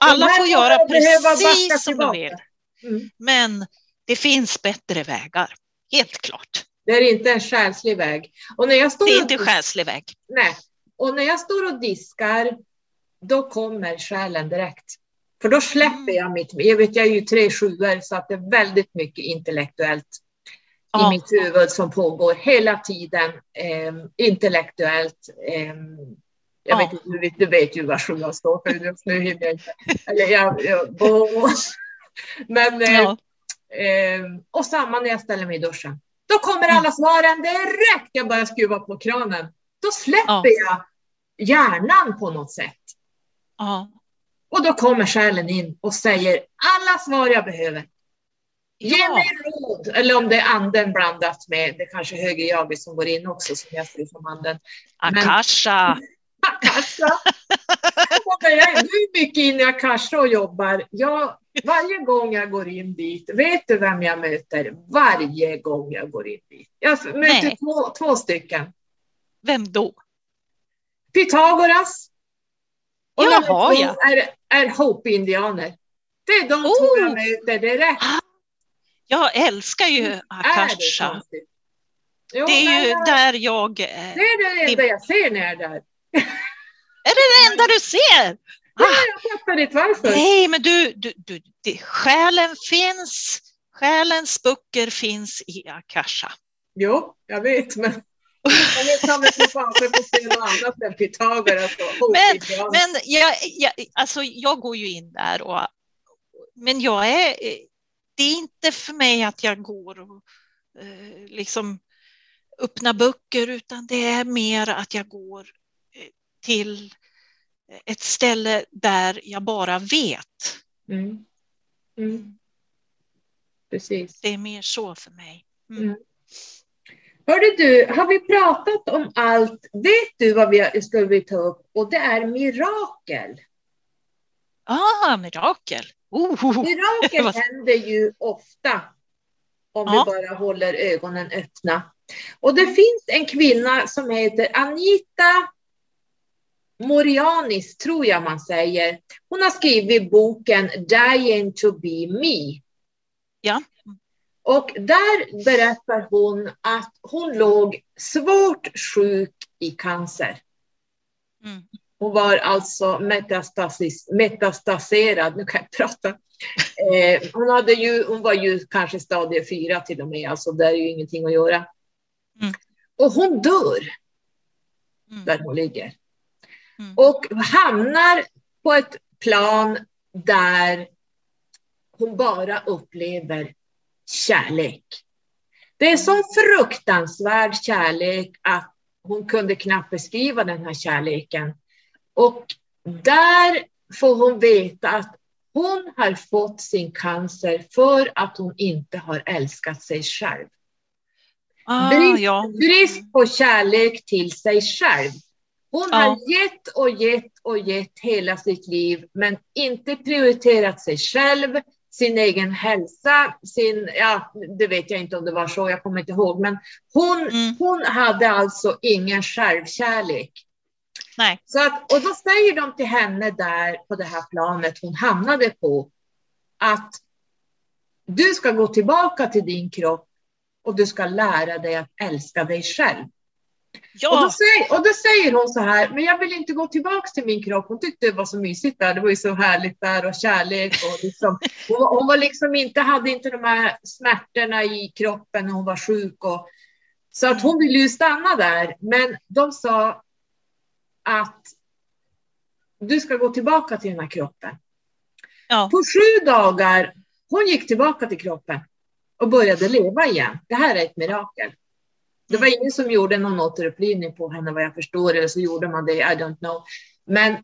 alla får göra precis som de vill. Mm. Men det finns bättre vägar, helt klart. Det är inte en själslig väg. Och när jag står det är inte en själslig väg. Nej. Och när jag står och diskar då kommer själen direkt. För då släpper mm. jag mitt, jag vet jag är ju tre sjuor så att det är väldigt mycket intellektuellt ja. i mitt huvud som pågår hela tiden. Eh, intellektuellt. Eh, jag ja. vet inte, du vet, du vet ju vad sjuan står för just nu. Eller jag, jag, men, eh, ja. eh, och samma när jag ställer mig i duschen. Då kommer alla svaren direkt. Jag börjar skruva på kranen. Då släpper jag hjärnan på något sätt. Ja. Och då kommer själen in och säger alla svar jag behöver. Ge ja. mig råd, eller om det är anden blandat med det kanske högre jaget som går in också, som jag ser som anden. Akasha. Akasha. jag är ännu mycket inne i Akasha och jobbar. Jag, varje gång jag går in dit, vet du vem jag möter? Varje gång jag går in dit. Jag möter två, två stycken. Vem då? Pythagoras. Och Jaha, ja. är, är Hopi-indianer. Det är de oh. två jag möter direkt. Jag älskar ju Akasha. Det, jo, det är ju jag, där jag... Det är det enda jag ser när jag är där. Är det det enda du ser? Ja, jag fattar inte varför. Nej, men du, du, du det, själen finns. Själens böcker finns i Akasha. Jo, jag vet, men men, men jag, jag, alltså jag går ju in där och men jag är, det är inte för mig att jag går och eh, liksom öppnar böcker utan det är mer att jag går till ett ställe där jag bara vet. Mm. Mm. Precis. Det är mer så för mig. Mm. mm. Hörde du, har vi pratat om allt? Vet du vad vi skulle ta upp? Och det är mirakel. Ah, mirakel. Oh. Mirakel händer ju ofta om ja. vi bara håller ögonen öppna. Och det finns en kvinna som heter Anita Morianis, tror jag man säger. Hon har skrivit boken Dying to be me. Ja. Och där berättar hon att hon låg svårt sjuk i cancer. Mm. Hon var alltså metastaserad, nu kan jag prata. Eh, hon, hade ju, hon var ju kanske stadie fyra till och med, alltså det är ju ingenting att göra. Mm. Och hon dör Mm. där hon ligger. Mm. Och hamnar på ett plan där hon bara upplever kärlek. Det är sån fruktansvärd kärlek att hon kunde knappt beskriva den här kärleken. Och där får hon veta att hon har fått sin cancer för att hon inte har älskat sig själv. Ah, Brist, ja. brist på kärlek till sig själv. Hon Ja. har gett och gett och gett hela sitt liv, men inte prioriterat sig själv, sin egen hälsa, sin, ja, det vet jag inte om det var så, jag kommer inte ihåg, men hon, Mm. hon hade alltså ingen självkärlek. Nej. Så att, och då säger de till henne där på det här planet hon hamnade på, att du ska gå tillbaka till din kropp och du ska lära dig att älska dig själv. Och, då Ja, säger, och då säger hon så här, men jag vill inte gå tillbaka till min kropp. Hon tyckte det var så mysigt där, det var ju så härligt där och kärlek. Och liksom, hon, var- hon var liksom inte, hade inte de här smärtorna i kroppen när hon var sjuk. Och, så att hon ville ju stanna där, men de sa att du ska gå tillbaka till den här kroppen. ja. På sju dagar, hon gick tillbaka till kroppen och började leva igen. Det här är ett mirakel. Det var ingen som gjorde någon återupplivning på henne vad jag förstår, eller så gjorde man det, I don't know. Men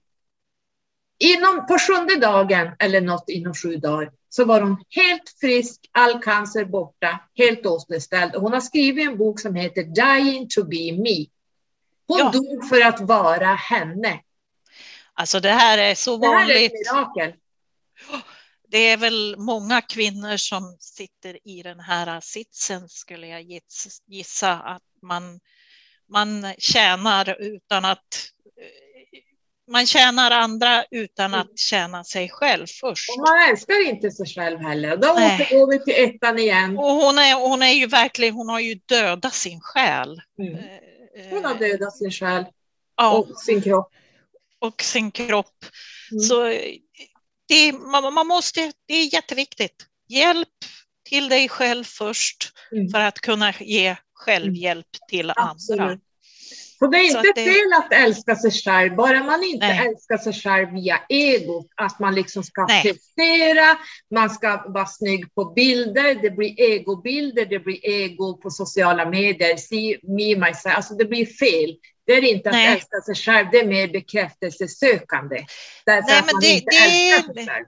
inom, på sjunde dagen, eller något inom sju dagar, så var hon helt frisk, all cancer borta, helt återställd. Och hon har skrivit en bok som heter Dying to be me. Hon Ja. dog för att vara henne. Alltså det här är så Det här är ett vanligt. mirakel. Det är väl många kvinnor som sitter i den här sitsen skulle jag giss- gissa att man, man tjänar utan att eh, man tjänar andra utan att tjäna sig själv först. Och man älskar inte sig själv heller. Då Nej. återgår vi till ettan igen. Och hon är, hon är ju verkligen, hon har ju dödat sin själ. Mm. Eh, Hon har dödat sin själ ja, och sin kropp. och sin kropp. Mm. Så det, man, man måste, det är jätteviktigt. Hjälp till dig själv först Mm. för att kunna ge självhjälp till andra. Absolut. Så det är inte att det- fel att älska sig själv, bara man inte Nej. älskar sig själv via egot. Att man liksom ska Nej. prestera, man ska vara snygg på bilder, det blir egobilder, det blir ego på sociala medier. See me, myself. Alltså det blir fel. Det är inte att Nej. älska sig själv, det är mer bekräftelsesökande. Därför Nej, att men man det- inte det- älskar sig själv.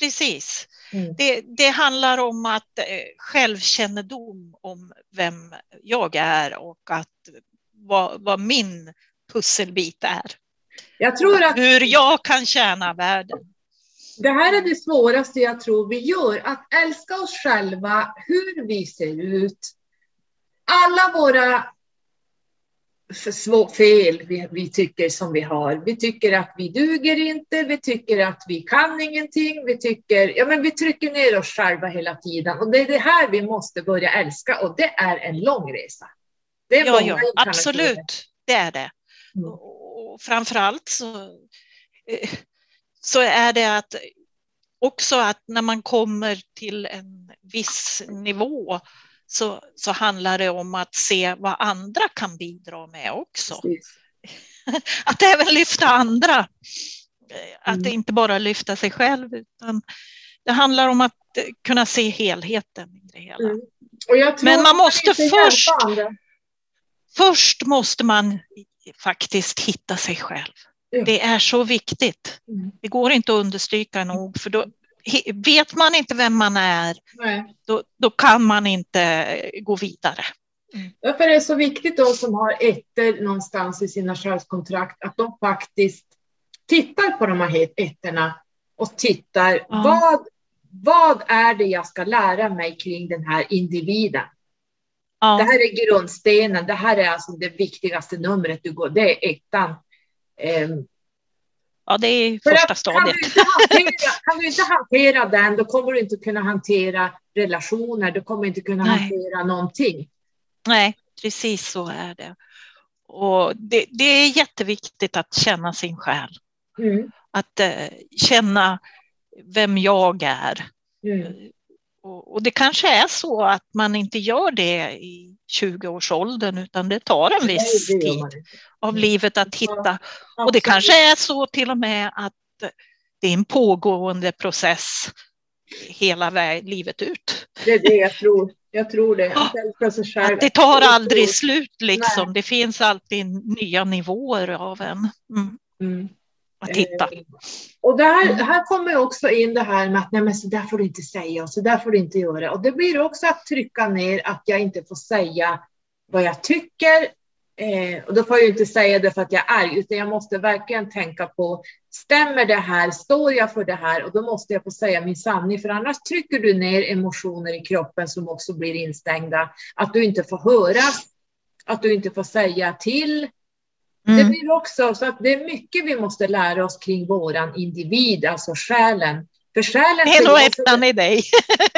Precis. Mm. Det, det handlar om att eh, självkännedom om vem jag är och att vad, vad min pusselbit är. Jag tror att Hur jag kan tjäna världen. Det här är det svåraste jag tror vi gör, att älska oss själva, hur vi ser ut. Alla våra f- svå- fel vi, vi tycker som vi har. Vi tycker att vi duger inte, vi tycker att vi kan ingenting, vi tycker, ja men vi trycker ner oss själva hela tiden. Och det är det här vi måste börja älska och det är en lång resa. Det är Ja, ja, absolut. Det är det. Mm. Och framför allt så, eh, så är det att också att när man kommer till en viss nivå så, så handlar det om att se vad andra kan bidra med också. Precis. Att även lyfta andra. Eh, Att Mm. inte bara lyfta sig själv utan det handlar om att eh, kunna se helheten i det hela. Mm. Men man måste först-. Först måste man faktiskt hitta sig själv. Det är så viktigt. Mm. Det går inte att understryka nog, för då vet man inte vem man är, då, då kan man inte gå vidare. Därför är det så viktigt de som har ettor någonstans i sina själskontrakt att de faktiskt tittar på de här ettorna och tittar Ja. vad, vad är det jag ska lära mig kring den här individen? Det Ja, här är grundstenen, det här är alltså det viktigaste numret du går, det är ettan. Ehm, ja, det är första stadiet. Kan du, hantera, kan du, inte hantera den, då kommer du inte kunna hantera relationer, du kommer inte kunna Nej. hantera någonting. Nej, precis så är det. Och det, det är jätteviktigt att känna sin själ. Mm. Att eh, känna vem jag är. Mm. Och, och, det kanske är så att man inte gör det i 20-årsåldern utan det tar en viss Nej, tid av mm. livet att hitta. Ja, och det kanske är så till och med att det är en pågående process hela livet ut. Det är det jag tror. Jag tror det. Att det tar aldrig slut liksom. Nej. Det finns alltid nya nivåer av en. Mm. Mm. Att hitta. Eh, och där, här kommer också in det här med att nej men så där får du inte säga och så där får du inte göra. Och det blir också att trycka ner att jag inte får säga vad jag tycker. Eh, och då får jag inte säga det för att jag är arg, utan jag måste verkligen tänka på stämmer det här? Står jag för det här? Och då måste jag få säga min sanning, för annars trycker du ner emotioner i kroppen som också blir instängda. Att du inte får höra, att du inte får säga till. Mm. Det blir också så att det är mycket vi måste lära oss kring våran individ, alltså själen. För själen... Det är nog ettan i dig.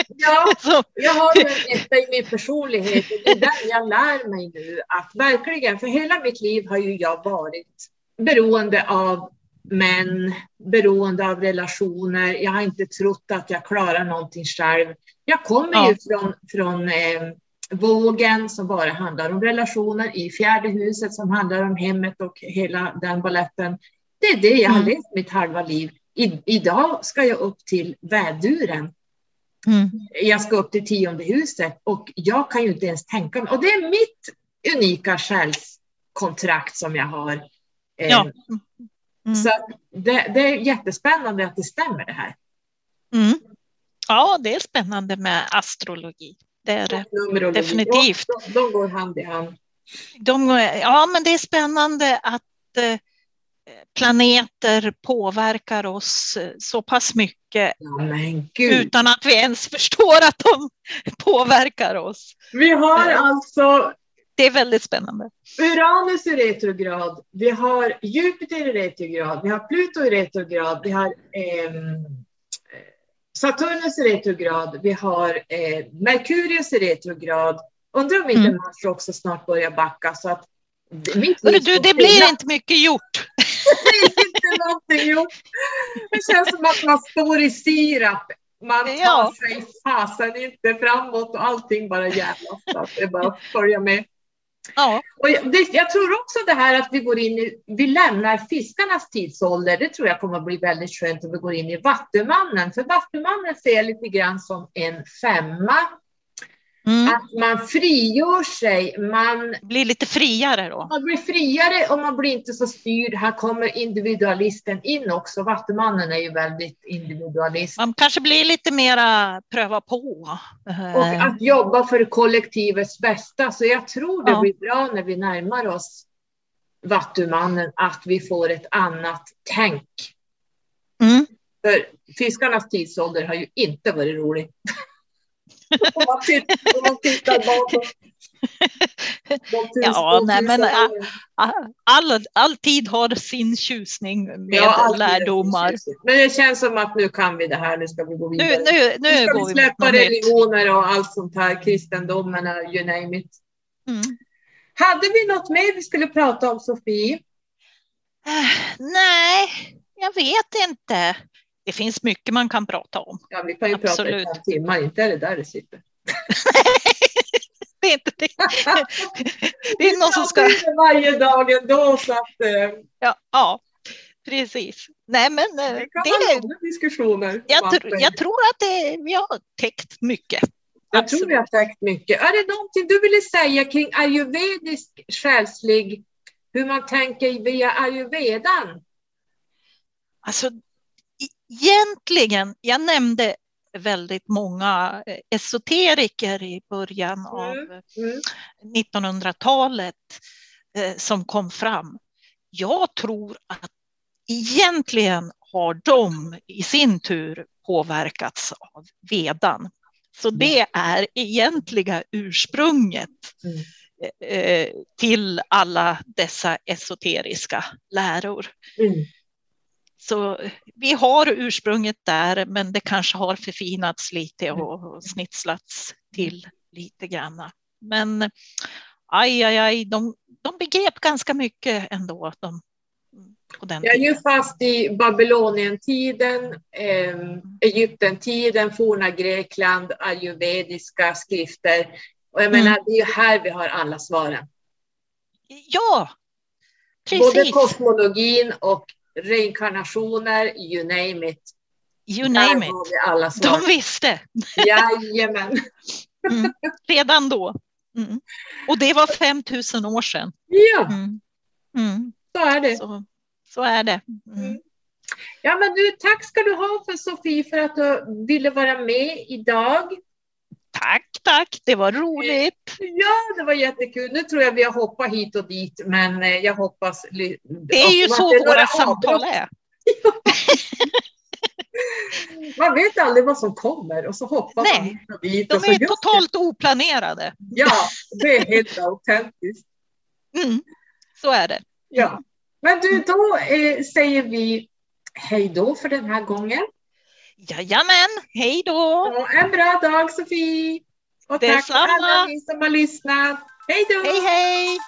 Ja, jag har en etta i min personlighet. Det är den jag lär mig nu att verkligen, för hela mitt liv har ju jag varit beroende av män, beroende av relationer. Jag har inte trott att jag klarar någonting själv. Jag kommer ja. ju från, från eh, vågen som bara handlar om relationer, i fjärde huset som handlar om hemmet och hela den balletten. Det är det jag har mm. levt mitt halva liv. I, idag ska jag upp till väduren. Mm. Jag ska upp till tionde huset och jag kan ju inte ens tänka mig. Och det är mitt unika själskontrakt som jag har. Eh, ja. Mm. Så det, det, är jättespännande att det stämmer det här. Mm. Ja, det är spännande med astrologi. Det är det definitivt. De, de, går hand i hand. De, ja, men det är spännande att eh, planeter påverkar oss eh, så pass mycket ja, utan att vi ens förstår att de påverkar oss. Vi har eh, alltså det är väldigt spännande. Uranus i retrograd, vi har Jupiter i retrograd, vi har Pluto i retrograd, vi har eh, Saturnus i retrograd, vi har eh, Merkurius i retrograd. Undrar om inte mm. Mars också snart börjar backa. Så att mitt du, det blir inte mycket gjort. inte någonting gjort. Det känns som att man står i sirap. Man tar ja. sig fasen inte framåt och allting bara jävlas. Det är bara att följa med. Ja. Och det, jag tror också det här att vi går in i, vi lämnar fiskarnas tidsålder. Det tror jag kommer att bli väldigt skönt om vi går in i Vattumannen. För Vattumannen ser lite grann som en femma Mm. Att man frigör sig. Man blir lite friare då? Man blir friare och man blir inte så styrd. Här kommer individualisten in också. Vattumannen är ju väldigt individualist. Man kanske blir lite mera pröva på. Och att jobba för kollektivets bästa. Så jag tror det ja. blir bra när vi närmar oss Vattumannen att vi får ett annat tänk. Mm. För fiskarnas tidsålder har ju inte varit rolig. Om man tittar, om man tittar bakåt. Ja, nej, men all, all tid har sin tjusning med ja, lärdomar. Men det känns som att nu kan vi det här, nu ska vi gå vidare. Nu, nu, nu, nu ska vi släppa religioner och allt sånt här, kristendomen, you name it. Mm. Hade vi något mer vi skulle prata om, Sofie? Uh, nej, jag vet inte det finns mycket man kan prata om. Ja, vi kan ju Absolut. prata i timmar, inte är det där det sitter. det är inte det. det är någon som ska... Varje dag ändå så att... Eh, ja, ja, precis. Nej, men eh, det, kan det är diskussioner. Jag, tr jag tror att det, vi har täckt mycket. Jag Absolut. tror vi har täckt mycket. Är det någonting du ville säga kring ayurvedisk själslig, hur man tänker via ayurvedan? Alltså, egentligen, jag nämnde väldigt många eh, esoteriker i början mm. av mm. 1900-talet eh, som kom fram. Jag tror att egentligen har de i sin tur påverkats av vedan. Så mm. det är egentliga ursprunget mm. eh, till alla dessa esoteriska läror. Mm. Så vi har ursprunget där, men det kanske har förfinats lite och snitslats till lite grann. Men aj, aj, aj, de, de begrep ganska mycket ändå. De, Jag är ju fast i Babylonientiden, eh, Egyptentiden, forna Grekland, ayurvediska skrifter. Och jag menar, mm. det är ju här vi har alla svaren. Ja, precis. Både kosmologin och reinkarnationer, you name it. You name it. Alla svar. De visste. Jajamän. Mm. Redan då. Mm. Och det var 5000 år sedan. Ja, mm. mm. så är det. Så, så är det. Mm. Mm. Ja, men du, tack ska du ha för Sofie för att du ville vara med idag. Tack. Det var roligt. Ja, det var jättekul. Nu tror jag vi har hoppat hit och dit, men eh, jag hoppas. Det är ju så våra samtal är. man vet aldrig vad som kommer och så hoppar Nej, man hit och dit. De är totalt oplanerade. Ja, det är helt autentiskt. Mm, så är det. Ja, men du, då eh, säger vi hej då för den här gången. Jajamän, hej då! Ja, en bra dag Sofie! Och tack för alla ni som har lyssnat. Hej då! Hej hej!